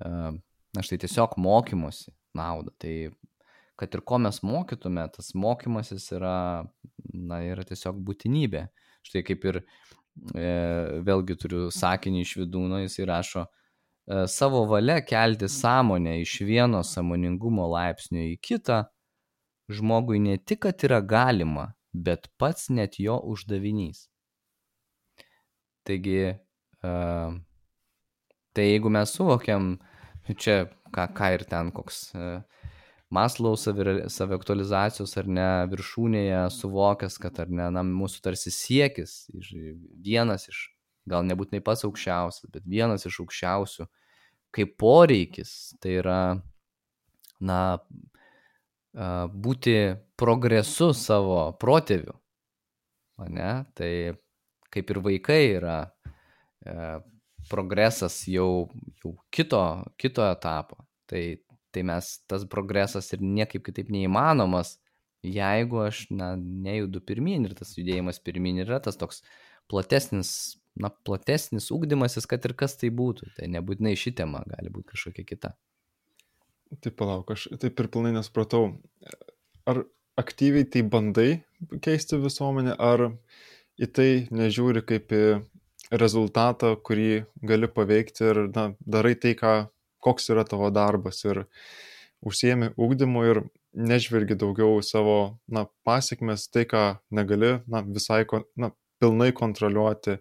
e, na štai tiesiog mokymosi naudą. Tai kad ir ko mes mokytume, tas mokymasis yra, na, yra tiesiog būtinybė. Štai kaip ir e, vėlgi turiu sakinį iš vidūno, jis įrašo, E, savo valia kelti sąmonę iš vieno samoningumo laipsnio į kitą, žmogui ne tik, kad yra galima, bet pats net jo uždavinys. Taigi, uh, tai jeigu mes suvokiam, čia ką, ką ir ten koks uh, Maslau saviaktualizacijos ar ne viršūnėje suvokęs, kad ar ne, na, mūsų tarsi siekis, vienas iš, gal nebūtinai pats aukščiausias, bet vienas iš aukščiausių kaip poreikis, tai yra, na, būti progresu savo protėvių. Ne? Tai kaip ir vaikai yra e, progresas jau, jau kito, kito etapo. Tai, tai mes tas progresas ir niekaip kitaip neįmanomas, jeigu aš na, nejudu pirmin ir tas judėjimas pirmin yra tas toks platesnis na, platesnis ūkdymasis, kad ir kas tai būtų. Tai nebūtinai ši tema, gali būti kažkokia kita. Taip, palauk, aš taip ir pilnai nespratau. Ar aktyviai tai bandai keisti visuomenę, ar į tai nežiūri kaip į rezultatą, kurį gali paveikti ir na, darai tai, ką, koks yra tavo darbas ir užsiemi ūkdymu ir nežvelgi daugiau savo na, pasiekmes, tai, ką negali na, visai na, pilnai kontroliuoti,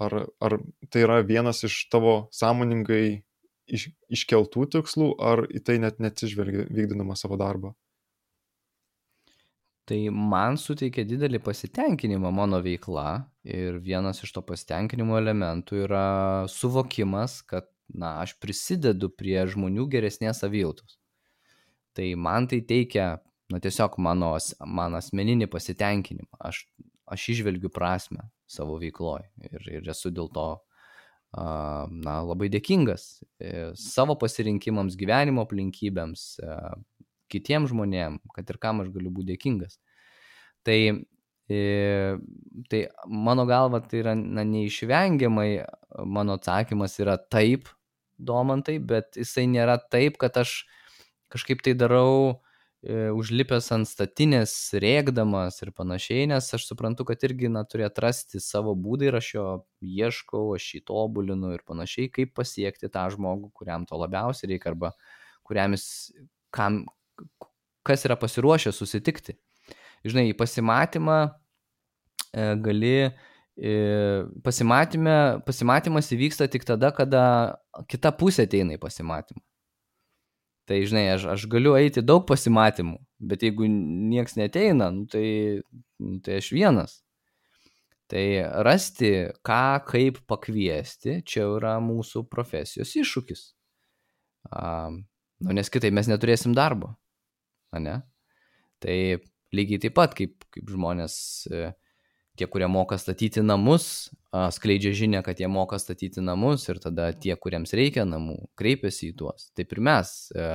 ar, ar tai yra vienas iš tavo sąmoningai iš, iškeltų tikslų, ar į tai net neatsižvelgi vykdinama savo darbą? Tai man suteikia didelį pasitenkinimą mano veikla ir vienas iš to pasitenkinimo elementų yra suvokimas, kad, na, aš prisidedu prie žmonių geresnės savijautos. Tai man tai teikia, na, tiesiog mano, man asmeninį pasitenkinimą. Aš, aš išvelgiu prasme savo veikloje ir, ir esu dėl to na, labai dėkingas e, savo pasirinkimams, gyvenimo aplinkybėms, e, kitiems žmonėms, kad ir kam aš galiu būti dėkingas. Tai, e, tai mano galva tai yra na, neišvengiamai, mano atsakymas yra taip, domantai, bet jisai nėra taip, kad aš kažkaip tai darau užlipęs ant statinės, rėkdamas ir panašiai, nes aš suprantu, kad irgi na, turi atrasti savo būdą ir aš jo ieškau, aš jį tobulinu ir panašiai, kaip pasiekti tą žmogų, kuriam to labiausiai reikia arba kuriam jis, kam, kas yra pasiruošęs susitikti. Žinai, į pasimatymą e, gali, e, pasimatymė, pasimatymas įvyksta tik tada, kada kita pusė ateina į pasimatymą. Tai žinai, aš, aš galiu eiti daug pasimatymų, bet jeigu nieks neteina, nu, tai, nu, tai aš vienas. Tai rasti, ką, kaip pakviesti, čia yra mūsų profesijos iššūkis. A, nu, nes kitai mes neturėsim darbo. Ne? Tai lygiai taip pat, kaip, kaip žmonės e, tie, kurie moka statyti namus, skleidžia žinę, kad jie moka statyti namus ir tada tie, kuriems reikia namų, kreipiasi į tuos. Taip ir mes, e,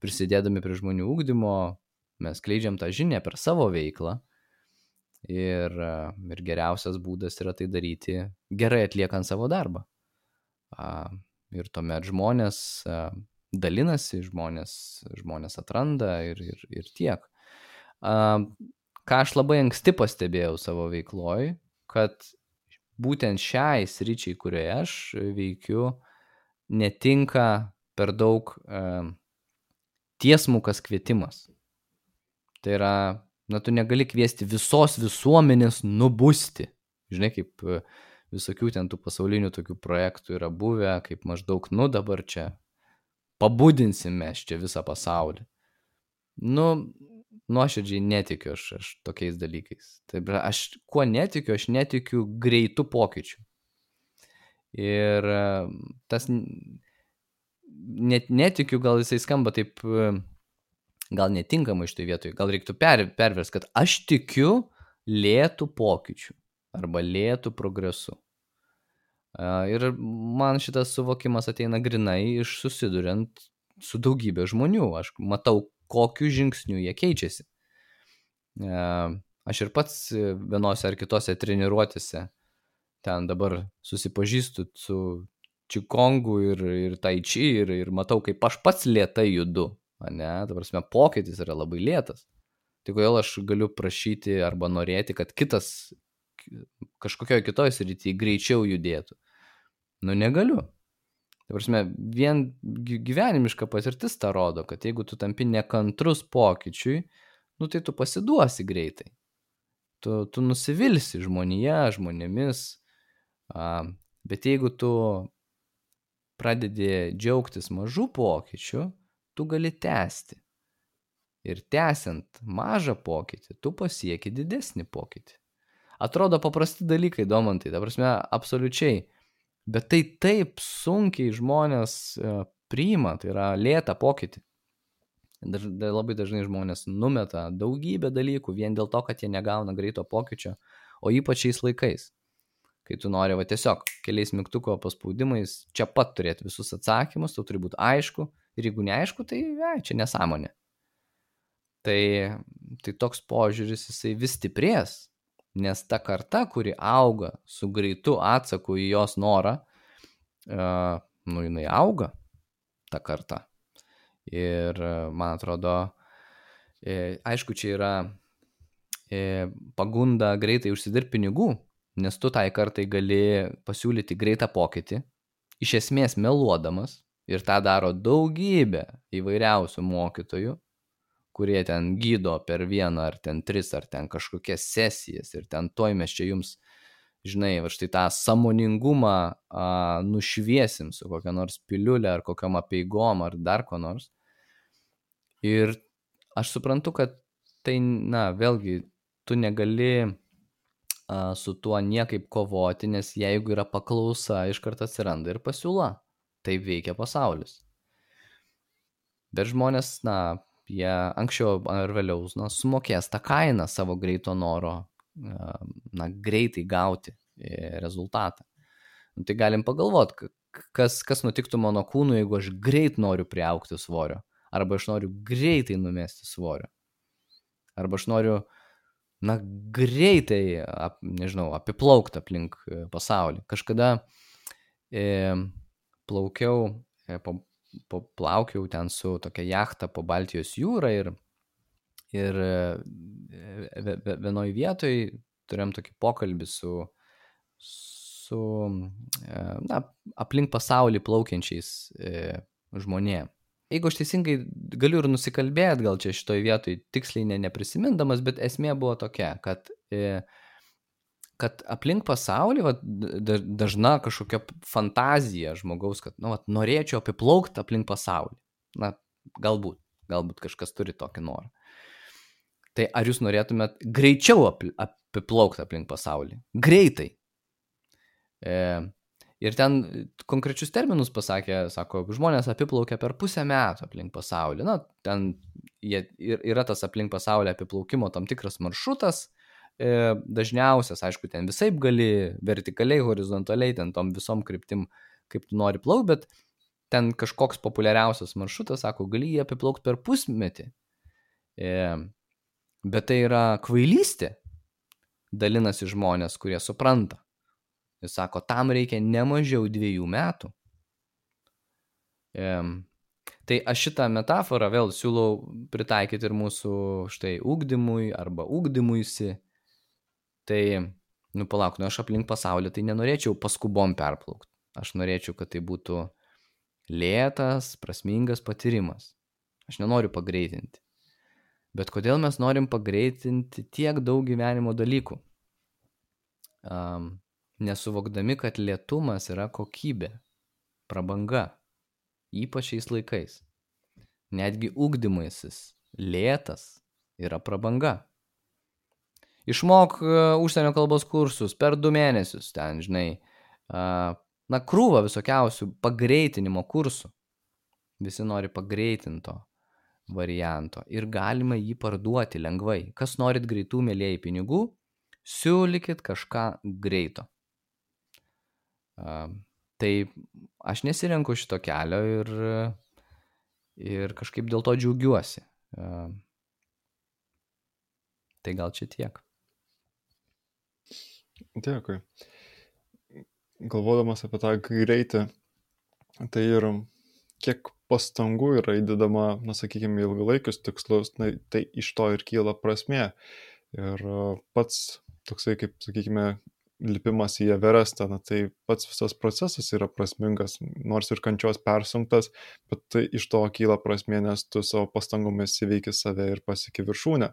prisidėdami prie žmonių ūkdymo, mes skleidžiam tą žinę per savo veiklą. Ir, e, ir geriausias būdas yra tai daryti gerai atliekant savo darbą. Ir tuomet žmonės dalinasi, žmonės, žmonės atranda ir, ir, ir tiek ką aš labai anksti pastebėjau savo veikloj, kad būtent šiai sričiai, kurioje aš veikiu, netinka per daug e, tiesmukas kvietimas. Tai yra, na, tu negali kviesti visos visuomenės nubusti. Žinai, kaip e, visokių ten tų pasaulinių tokių projektų yra buvę, kaip maždaug, nu dabar čia pabudinsime čia visą pasaulį. Nu, nuoširdžiai netikiu aš, aš tokiais dalykais. Taip, aš kuo netikiu, aš netikiu greitų pokyčių. Ir e, tas net netikiu, gal jisai skamba taip, e, gal netinkamai iš tai vietoj, gal reiktų per, pervers, kad aš tikiu lėtų pokyčių arba lėtų progresu. E, ir man šitas suvokimas ateina grinai iš susiduriant su daugybė žmonių. Aš matau, kokiu žingsniu jie keičiasi. E, aš ir pats vienose ar kitose treniruotėse ten dabar susipažįstu su čikongu ir, ir taiči ir, ir matau, kaip aš pats lietai judu. Ne, ta prasme, pokytis yra labai lėtas. Tai kodėl aš galiu prašyti arba norėti, kad kitas kažkokioje kitoje srityje greičiau judėtų? Nu, negaliu. Tai prasme, vien gyvenimiška patirtis tą rodo, kad jeigu tu tampi nekantrus pokyčiui, nu tai tu pasiduosi greitai. Tu, tu nusivilsi žmonėje, žmonėmis. A, bet jeigu tu pradedi džiaugtis mažų pokyčių, tu gali tęsti. Ir tęsiant mažą pokytį, tu pasieki didesnį pokytį. Atrodo paprasti dalykai, domantai, ta prasme, absoliučiai Bet tai taip sunkiai žmonės e, priima, tai yra lėta pokytį. Daž, da, labai dažnai žmonės numeta daugybę dalykų vien dėl to, kad jie negauna greito pokyčio, o ypač šiais laikais, kai tu nori va tiesiog keliais mygtuko paspaudimais čia pat turėti visus atsakymus, tau turi būti aišku ir jeigu neaišku, tai ja, čia nesąmonė. Tai, tai toks požiūris jisai vis stiprės, nes ta karta, kuri auga su greitu atsaku į jos norą, uh, nu jinai auga, ta karta. Ir uh, man atrodo, e, aišku, čia yra e, pagunda greitai užsidirbti pinigų, nes tu tai kartai gali pasiūlyti greitą pokytį, iš esmės meluodamas, ir tą daro daugybė įvairiausių mokytojų, kurie ten gydo per vieną ar ten tris ar ten kažkokias sesijas ir ten toj mes čia jums, žinai, va štai tą samoningumą a, nušviesim su kokia nors piliulė ar kokiam apieigom ar dar ko nors. Ir aš suprantu, kad tai, na, vėlgi, tu negali a, su tuo niekaip kovoti, nes jeigu yra paklausa, iš karto atsiranda ir pasiūla. Tai veikia pasaulis. Bet žmonės, na, jie anksčiau ar vėliau na, sumokės tą kainą savo greito noro, na, greitai gauti e, rezultatą. Nu, tai galim pagalvoti, kas, kas nutiktų mano kūnui, jeigu aš greit noriu priaukti svorio, arba aš noriu greitai numesti svorio, arba aš noriu, na, greitai, ap, nežinau, apiplaukti aplink e, pasaulį. Kažkada e, plaukiau e, po, po, plaukiau ten su tokia jachta po Baltijos jūrą ir, ir e, vienoj vietoj turėjom tokį pokalbį su, su e, na, aplink pasaulį plaukiančiais e, žmonėmis. Jeigu aš teisingai galiu ir nusikalbėti, gal čia šitoj vietoj tiksliai ne, neprisimindamas, bet esmė buvo tokia, kad e, kad aplink pasaulį, va, dažna kažkokia fantazija žmogaus, kad, nu, va, norėčiau apiplaukti aplink pasaulį. Na, galbūt, galbūt kažkas turi tokį norą. Tai ar jūs norėtumėt greičiau apiplaukti aplink pasaulį? Greitai. E, ir ten konkrečius terminus pasakė, sako, žmonės apiplaukia per pusę metų aplink pasaulį. Na, ten jie, yra tas aplink pasaulį apiplaukimo tam tikras maršrutas, dažniausias, aišku, ten visai gali vertikaliai, horizontaliai, ten tom visom kryptim, kaip tu nori plaukti, bet ten kažkoks populiariausias maršrutas, sako, gali jį apiplaukti per pusmetį. E, bet tai yra kvailystė, dalinasi žmonės, kurie supranta. Jis sako, tam reikia ne mažiau dviejų metų. E, tai aš šitą metaforą vėl siūlau pritaikyti ir mūsų štai ūkdymui arba ūkdymuisi. Tai, nu palauk, nu aš aplink pasaulį tai nenorėčiau paskubom perplaukti. Aš norėčiau, kad tai būtų lėtas, prasmingas patyrimas. Aš nenoriu pagreitinti. Bet kodėl mes norim pagreitinti tiek daug gyvenimo dalykų? Um, nesuvokdami, kad lėtumas yra kokybė, prabanga, ypač šiais laikais. Netgi ugdymasis lėtas yra prabanga. Išmok uh, užsienio kalbos kursus per du mėnesius, ten, žinai, uh, na, krūva visokiausių pagreitinimo kursų. Visi nori pagreitinto varianto ir galima jį parduoti lengvai. Kas norit greitų, mėlyjei pinigų, siūlykit kažką greito. Uh, tai aš nesirenku šito kelio ir, ir kažkaip dėl to džiaugiuosi. Tai gal čia tiek. Dėkui. Galvodamas apie tą greitį, tai ir kiek pastangų yra įdedama, na, sakykime, ilgalaikius tikslus, na, tai iš to ir kyla prasmė. Ir pats toksai, kaip, sakykime, lipimas į Everestą, na, tai pats visas procesas yra prasmingas, nors ir kančios persunktas, bet tai iš to kyla prasmė, nes tu savo pastangomis įveiki save ir pasieki viršūnę.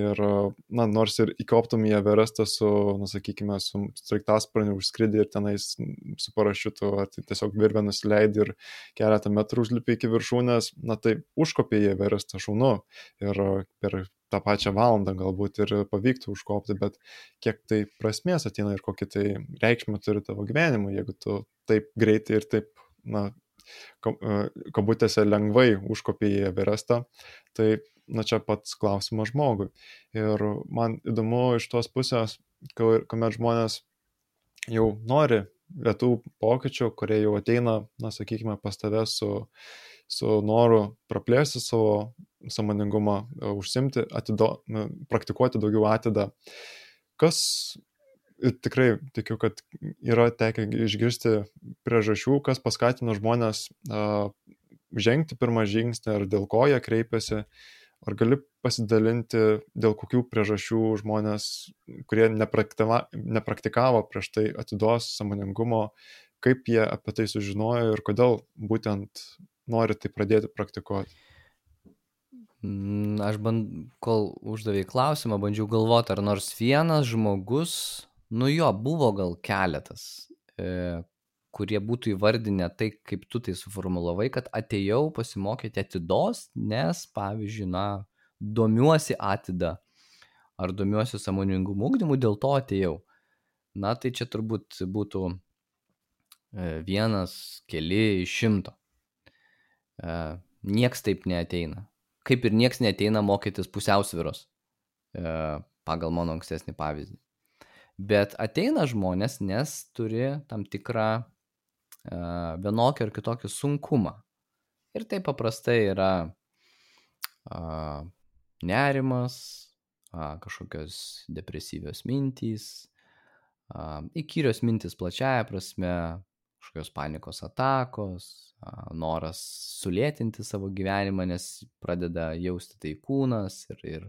Ir, na, nors ir įkoptum į Everestą su, na, sakykime, su straiktasparniu užskridį ir tenais su parašiutu, ar tai tiesiog virvę nusileidai ir keletą metrų užlipi iki viršūnės, na, tai užkopė į Everestą šaunu. Ir per tą pačią valandą galbūt ir pavyktų užkopti, bet kiek tai prasmės ateina ir kokį tai reikšmę turi tavo gyvenimui, jeigu tu taip greitai ir taip, na, e, kabutėse lengvai užkopi į Everestą, tai, na, čia pats klausimas žmogui. Ir man įdomu iš tos pusės, kuomet žmonės jau nori lietų pokyčių, kurie jau ateina, na, sakykime, pas tave su, su noru praplėsti savo samoningumą e, užsimti, atido, praktikuoti daugiau atidą. Kas tikrai tikiu, kad yra tekę išgirsti priežasčių, kas paskatino žmonės uh, žengti pirmą žingsnį ar dėl ko jie kreipiasi. Ar gali pasidalinti, dėl kokių priežasčių žmonės, kurie nepraktikavo prieš tai atidos samoningumo, kaip jie apie tai sužinojo ir kodėl būtent nori tai pradėti praktikuoti? Mm, aš band, kol uždavė klausimą, bandžiau galvoti, ar nors vienas žmogus, nu jo, buvo gal keletas, e, kurie būtų įvardinę tai, kaip tu tai suformulavai, kad atėjau pasimokyti atidos, nes, pavyzdžiui, na, domiuosi atida, ar domiuosi samoningumu ugdymu, dėl to atėjau. Na tai čia turbūt būtų e, vienas, keli iš šimto. E, nieks taip neateina. Kaip ir nieks neateina mokytis pusiausviros, e, pagal mano ankstesnį pavyzdį. Bet ateina žmonės, nes turi tam tikrą vienokį ar kitokį sunkumą. Ir tai paprastai yra nerimas, kažkokios depresyvios mintys, įkyrios mintys plačiaja prasme, kažkokios panikos atakos, noras sulėtinti savo gyvenimą, nes pradeda jausti tai kūnas ir, ir,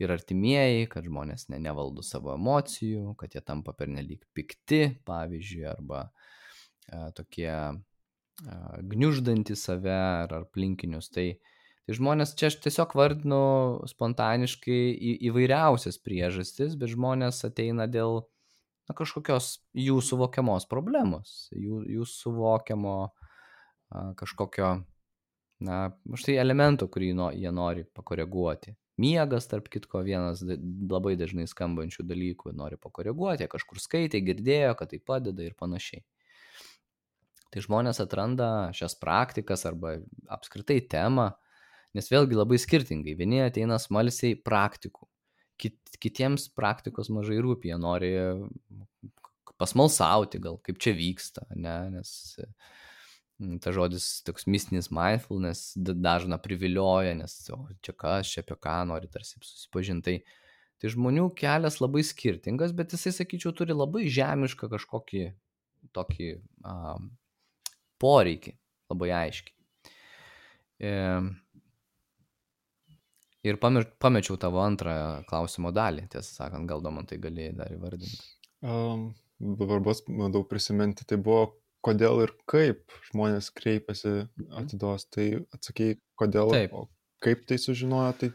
ir artimieji, kad žmonės ne, nevaldo savo emocijų, kad jie tampa pernelyg pikti, pavyzdžiui, arba a, tokie a, gniuždantys save ar aplinkinius. Tai, Tai žmonės čia aš tiesiog vardinu spontaniškai į, įvairiausias priežastis, bet žmonės ateina dėl na, kažkokios jų suvokiamos problemos, jų, jų suvokiamo a, kažkokio, na, štai elemento, kurį no, jie nori pakoreguoti. Miegas, tarp kitko, vienas labai dažnai skambančių dalykų, nori pakoreguoti, kažkur skaitė, girdėjo, kad tai padeda ir panašiai. Tai žmonės atranda šias praktikas arba apskritai temą, Nes vėlgi labai skirtingai. Vieni ateina smalsiai praktikų, kit, kitiems praktikos mažai rūpi, jie nori pasmalsauti gal, kaip čia vyksta, ne? nes ta žodis toks mistinis mindfulness dažna privilioja, nes o, čia kas, čia apie ką nori tarsi susipažinti. Tai, tai žmonių kelias labai skirtingas, bet jisai, sakyčiau, turi labai žemišką kažkokį tokį a, poreikį, labai aiškiai. E, Ir pamir, pamečiau tavo antrą klausimo dalį, tiesą sakant, gal man tai galėjai dar įvardinti. Um, dabar bus, manau, prisiminti, tai buvo kodėl ir kaip žmonės kreipiasi atidos. Tai atsakėjai, kodėl, Taip. o kaip tai sužinojo, tai...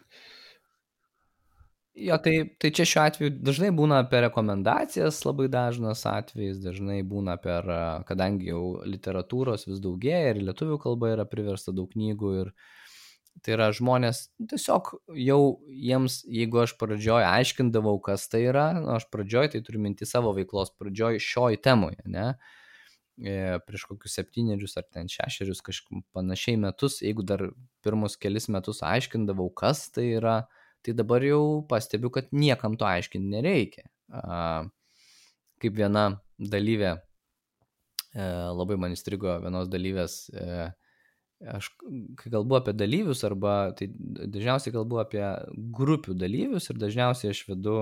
Jo, tai, tai čia šiuo atveju dažnai būna per rekomendacijas, labai dažnas atvejis, dažnai būna per, kadangi jau literatūros vis daugėja ir lietuvių kalba yra priversta daug knygų ir uh, Tai yra žmonės tiesiog jau jiems, jeigu aš pradžioj aiškindavau, kas tai yra, nu, aš pradžioj tai turiu minti savo veiklos pradžioj šioj temoje, ne? E, prieš kokius septynerius ar ten šešerius kažkaip panašiai metus, jeigu dar pirmus kelis metus aiškindavau, kas tai yra, tai dabar jau pastebiu, kad niekam to aiškinti nereikia. Kaip viena dalyvė, e, labai man įstrigo vienos dalyvės, e, aš kai kalbu apie dalyvius arba tai dažniausiai kalbu apie grupių dalyvius ir dažniausiai aš vedu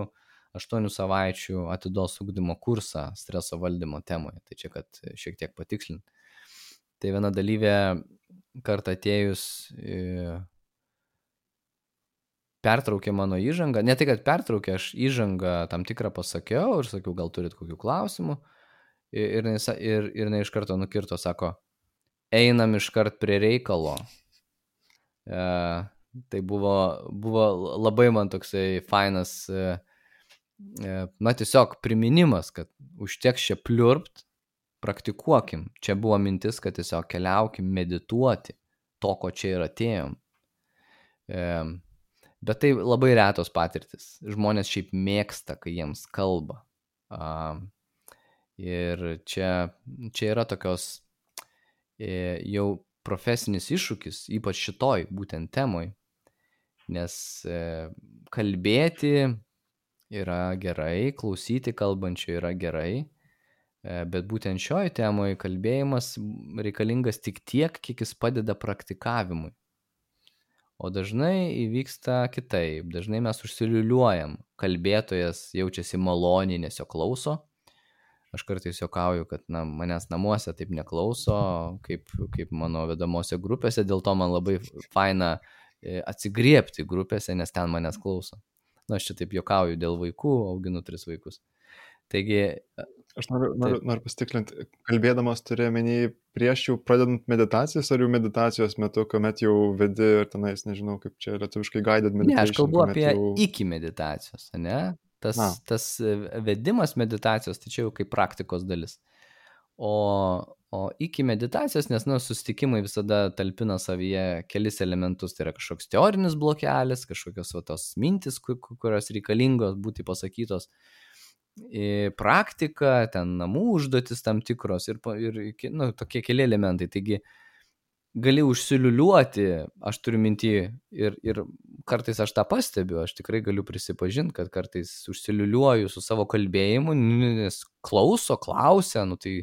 aštuonių savaičių atidos ugdymo kursą streso valdymo temoje. Tai čia, kad šiek tiek patikslint. Tai viena dalyvė kartą atėjus pertraukė mano įžangą. Ne tai, kad pertraukė, aš įžangą tam tikrą pasakiau ir sakiau, gal turit kokių klausimų. Ir, ir, ir, ir ne iš karto nukirto, sako, einam iškart prie reikalo. E, tai buvo, buvo labai man toksai fainas, e, e, na tiesiog priminimas, kad užteks čia pliurpt, praktikuokim. Čia buvo mintis, kad tiesiog keliaukim medituoti to, ko čia ir atėjom. E, bet tai labai retos patirtis. Žmonės šiaip mėgsta, kai jiems kalba. A, ir čia, čia yra tokios E, jau profesinis iššūkis, ypač šitoj būtent temoj, nes e, kalbėti yra gerai, klausyti kalbančio yra gerai, e, bet būtent šioj temoj kalbėjimas reikalingas tik tiek, kiek jis padeda praktikavimui. O dažnai įvyksta kitaip, dažnai mes užsiliuliuojam, kalbėtojas jaučiasi maloniai, nes jo klauso, aš kartais juokauju, kad na, manęs namuose taip neklauso, kaip, kaip mano vedamose grupėse, dėl to man labai faina e, atsigriepti grupėse, nes ten manęs klauso. Na, aš čia taip juokauju dėl vaikų, auginu tris vaikus. Taigi. E, aš noriu, noriu, noriu pastiklinti, kalbėdamas turiu menį prieš jau pradedant meditacijas ar jau meditacijos metu, kuomet jau vedi ir tenais, nežinau, kaip čia lietuviškai guided meditation. Ne, aš kalbu apie jau... iki meditacijos, ne? Tas, tas e, vedimas meditacijos, tai čia jau kaip praktikos dalis. O, O iki meditacijos, nes, nu, susitikimai visada talpina savyje kelis elementus. Tai yra kažkoks teorinis blokelis, kažkokios va, tos mintis, kurios reikalingos būti pasakytos. Praktika, ten namų užduotis tam tikros ir, ir nu, tokie keli elementai. Taigi, gali užsiliuliuoti, aš turiu mintį ir, ir kartais aš tą pastebiu, aš tikrai galiu prisipažinti, kad kartais užsiliuliuoju su savo kalbėjimu, nes klauso, klausia, nu tai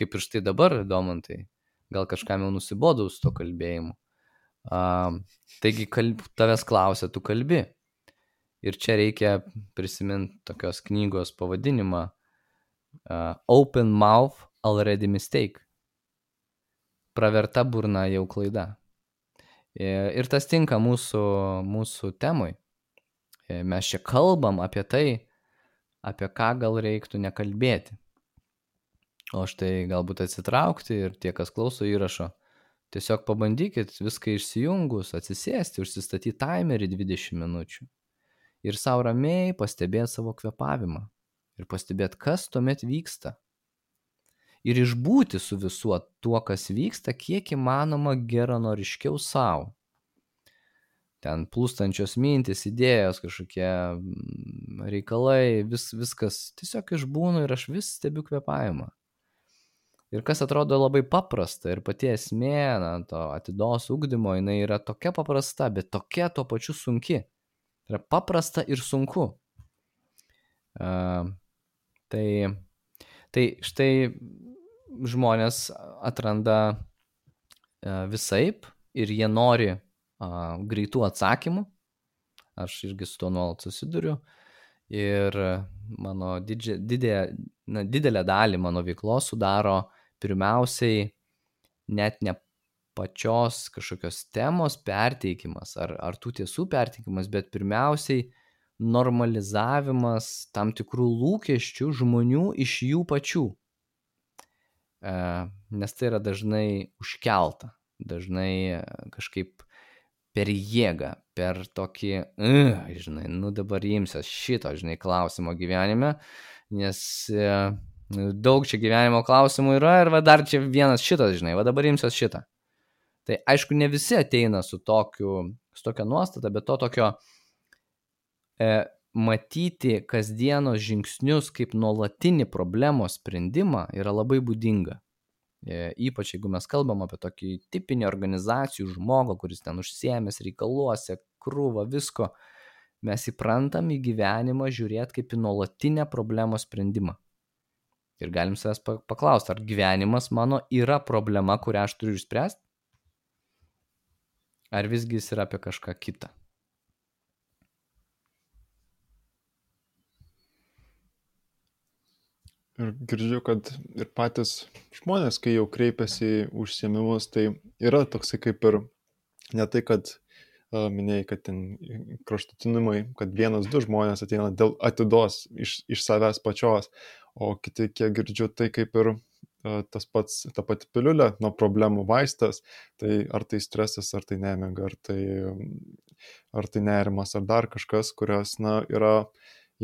kaip ir štai dabar, Domantai, gal kažkam jau nusibodau su to kalbėjimu. Uh, taigi kalb, tavęs klausia, tu kalbi. Ir čia reikia prisiminti tokios knygos pavadinimą uh, Open Mouth Already Mistake praverta burna jau klaida. E, ir tas tinka mūsų, mūsų temui. E, mes čia kalbam apie tai, apie ką gal reiktų nekalbėti. O štai galbūt atsitraukti ir tie, kas klauso įrašo, tiesiog pabandykit viską išsijungus, atsisėsti, užsistatyti timerį 20 minučių. Ir savo ramiai pastebėti savo kvepavimą. Ir pastebėti, kas tuomet vyksta ir išbūti su visuo tuo, kas vyksta, kiek įmanoma geranoriškiau savo. Ten plūstančios mintis, idėjos, kažkokie mm, reikalai, vis, viskas tiesiog išbūnu ir aš vis stebiu kvepavimą. Ir kas atrodo labai paprasta ir pati esmė, na, to atidos ugdymo, jinai yra tokia paprasta, bet tokia tuo pačiu sunki. Tai yra paprasta ir sunku. Uh, tai, tai štai žmonės atranda e, visaip ir jie nori greitų atsakymų. Aš irgi su tuo nuolat susiduriu. Ir mano didžia, didė, na, didelę dalį mano veiklos sudaro pirmiausiai net ne pačios kažkokios temos perteikimas ar, ar tų tiesų perteikimas, bet pirmiausiai normalizavimas tam tikrų lūkesčių žmonių iš jų pačių. E, nes tai yra dažnai užkelta, dažnai e, kažkaip per jėgą, per tokį, uh, žinai, nu dabar imsiuos šito, žinai, klausimo gyvenime, nes uh, daug čia gyvenimo klausimų yra ir va dar čia vienas šitas, žinai, va dabar imsiuos šitą. Tai aišku, ne visi ateina su, tokiu, su tokia nuostata, bet to tokio e, matyti kasdienos žingsnius kaip nuolatinį problemos sprendimą yra labai būdinga. E, ypač jeigu mes kalbam apie tokį tipinį organizacijų žmogų, kuris ten užsiemęs reikaluose, krūva visko, mes įprantam į gyvenimą žiūrėti kaip į nuolatinę problemos sprendimą. Ir galim savęs paklausti, ar gyvenimas mano yra problema, kurią aš turiu išspręsti? Ar visgi jis yra apie kažką kitą? Ir girdžiu, kad ir patys žmonės, kai jau kreipiasi į užsiemimus, tai yra toksai kaip ir ne tai, kad uh, minėjai, kad ten kraštutinumai, kad vienas, du žmonės ateina dėl atidos iš, iš savęs pačios, o kiti, kiek girdžiu, tai kaip ir uh, tas pats, ta pati piliulė nuo problemų vaistas, tai ar tai stresas, ar tai nemiga, ar tai, ar tai nerimas, ar dar kažkas, kurios, na, yra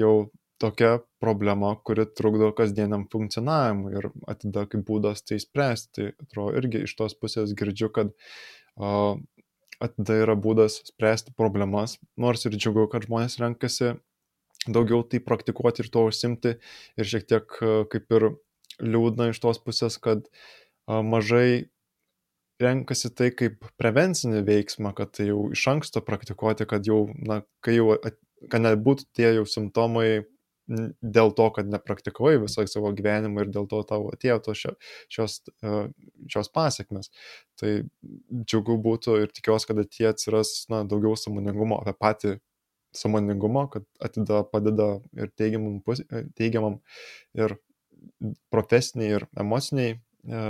jau tokia problema, kuri trukdo kasdieniam funkcionavimui ir atida kaip būdas tai spręsti. Atrodo irgi iš tos pusės girdžiu, kad uh, atida yra būdas spręsti problemas, nors ir džiugu, kad žmonės renkasi daugiau tai praktikuoti ir to užsimti ir šiek tiek uh, kaip ir liūdna iš tos pusės, kad uh, mažai renkasi tai kaip prevencinį veiksmą, kad tai jau iš anksto praktikuoti, kad jau, na, kai jau, kad nebūtų tie jau simptomai dėl to, kad nepraktikavai visą savo gyvenimą ir dėl to tavo atėjo tos šios, e, šios pasiekmes. Tai džiugu būtų ir tikiuosi, kad ateityje atsiras na, daugiau samoningumo apie patį samoningumo, kad atida padeda ir teigiamam, e, teigiamam ir profesiniai ir emociniai e,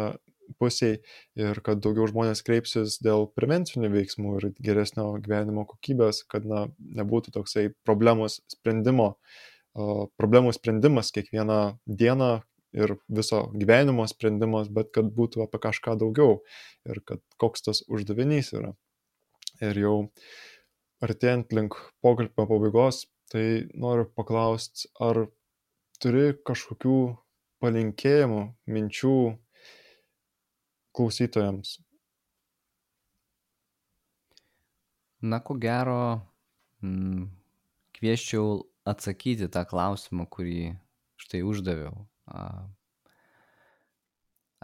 pusiai ir kad daugiau žmonės kreipsis dėl prevencinių veiksmų ir geresnio gyvenimo kokybės, kad na, nebūtų toksai problemos sprendimo uh, problemų sprendimas kiekvieną dieną ir viso gyvenimo sprendimas, bet kad būtų apie kažką daugiau ir kad koks tas uždavinys yra. Ir jau artėjant link pokalbio pabaigos, tai noriu paklausti, ar turi kažkokių palinkėjimų, minčių klausytojams? Na, ko gero, mm, kvieščiau atsakyti tą klausimą, kurį štai uždaviau.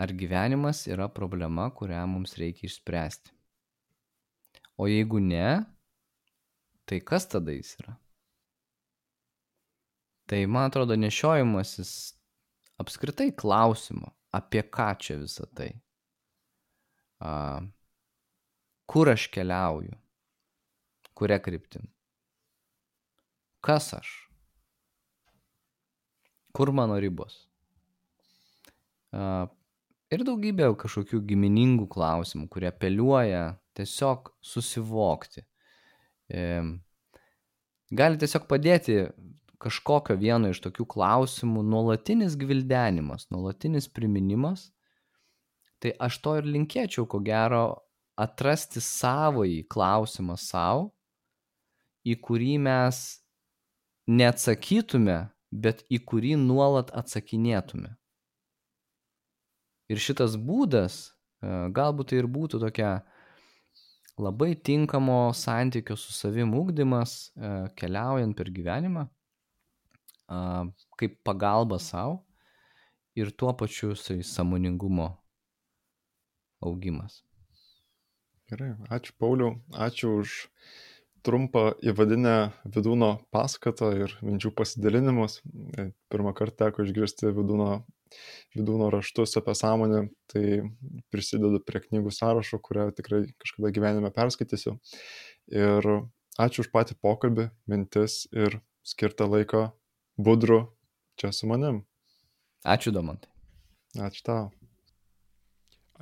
Ar gyvenimas yra problema, kurią mums reikia išspręsti? O jeigu ne, tai kas tada jis yra? Tai man atrodo nešiojimasis apskritai klausimo, apie ką čia visa tai. A, kur aš keliauju, kuria kryptim. Kas aš? Kur mano ribos? Ir daugybė kažkokių giminingų klausimų, kurie apeliuoja tiesiog susivokti. Gali tiesiog padėti kažkokio vieno iš tokių klausimų nuolatinis gvildenimas, nuolatinis priminimas. Tai aš to ir linkėčiau, ko gero, atrasti savąjį klausimą savo, į kurį mes neatsakytume, bet į kurį nuolat atsakinėtume. Ir šitas būdas, e, galbūt tai ir būtų tokia labai tinkamo santykio su savim ūkdymas, e, keliaujant per gyvenimą, kaip pagalba savo ir tuo pačiu samoningumo augimas. Gerai, ačiū Pauliau, ačiū už trumpą įvadinę vidūno paskatą ir minčių pasidalinimus. E, pirmą kartą teko išgirsti vidūno vidūno raštus apie sąmonę, tai prisidedu prie knygų sąrašo, kurią tikrai kažkada gyvenime perskaitysiu. Ir ačiū už patį pokalbį, mintis ir skirtą laiką budru čia su manim. Ačiū, Domantai. Ačiū tau.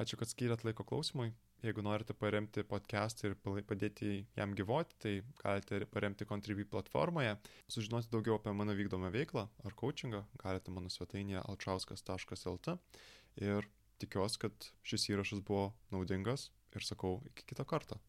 Ačiū, kad skyrėt laiko klausimui. Jeigu norite paremti podcastą ir padėti jam gyvoti, tai galite paremti Contribui platformoje. Sužinoti daugiau apie mano vykdomą veiklą ar coachingą galite mano svetainėje alčauskas.lt. Ir tikiuosi, kad šis įrašas buvo naudingas ir sakau iki kito karto.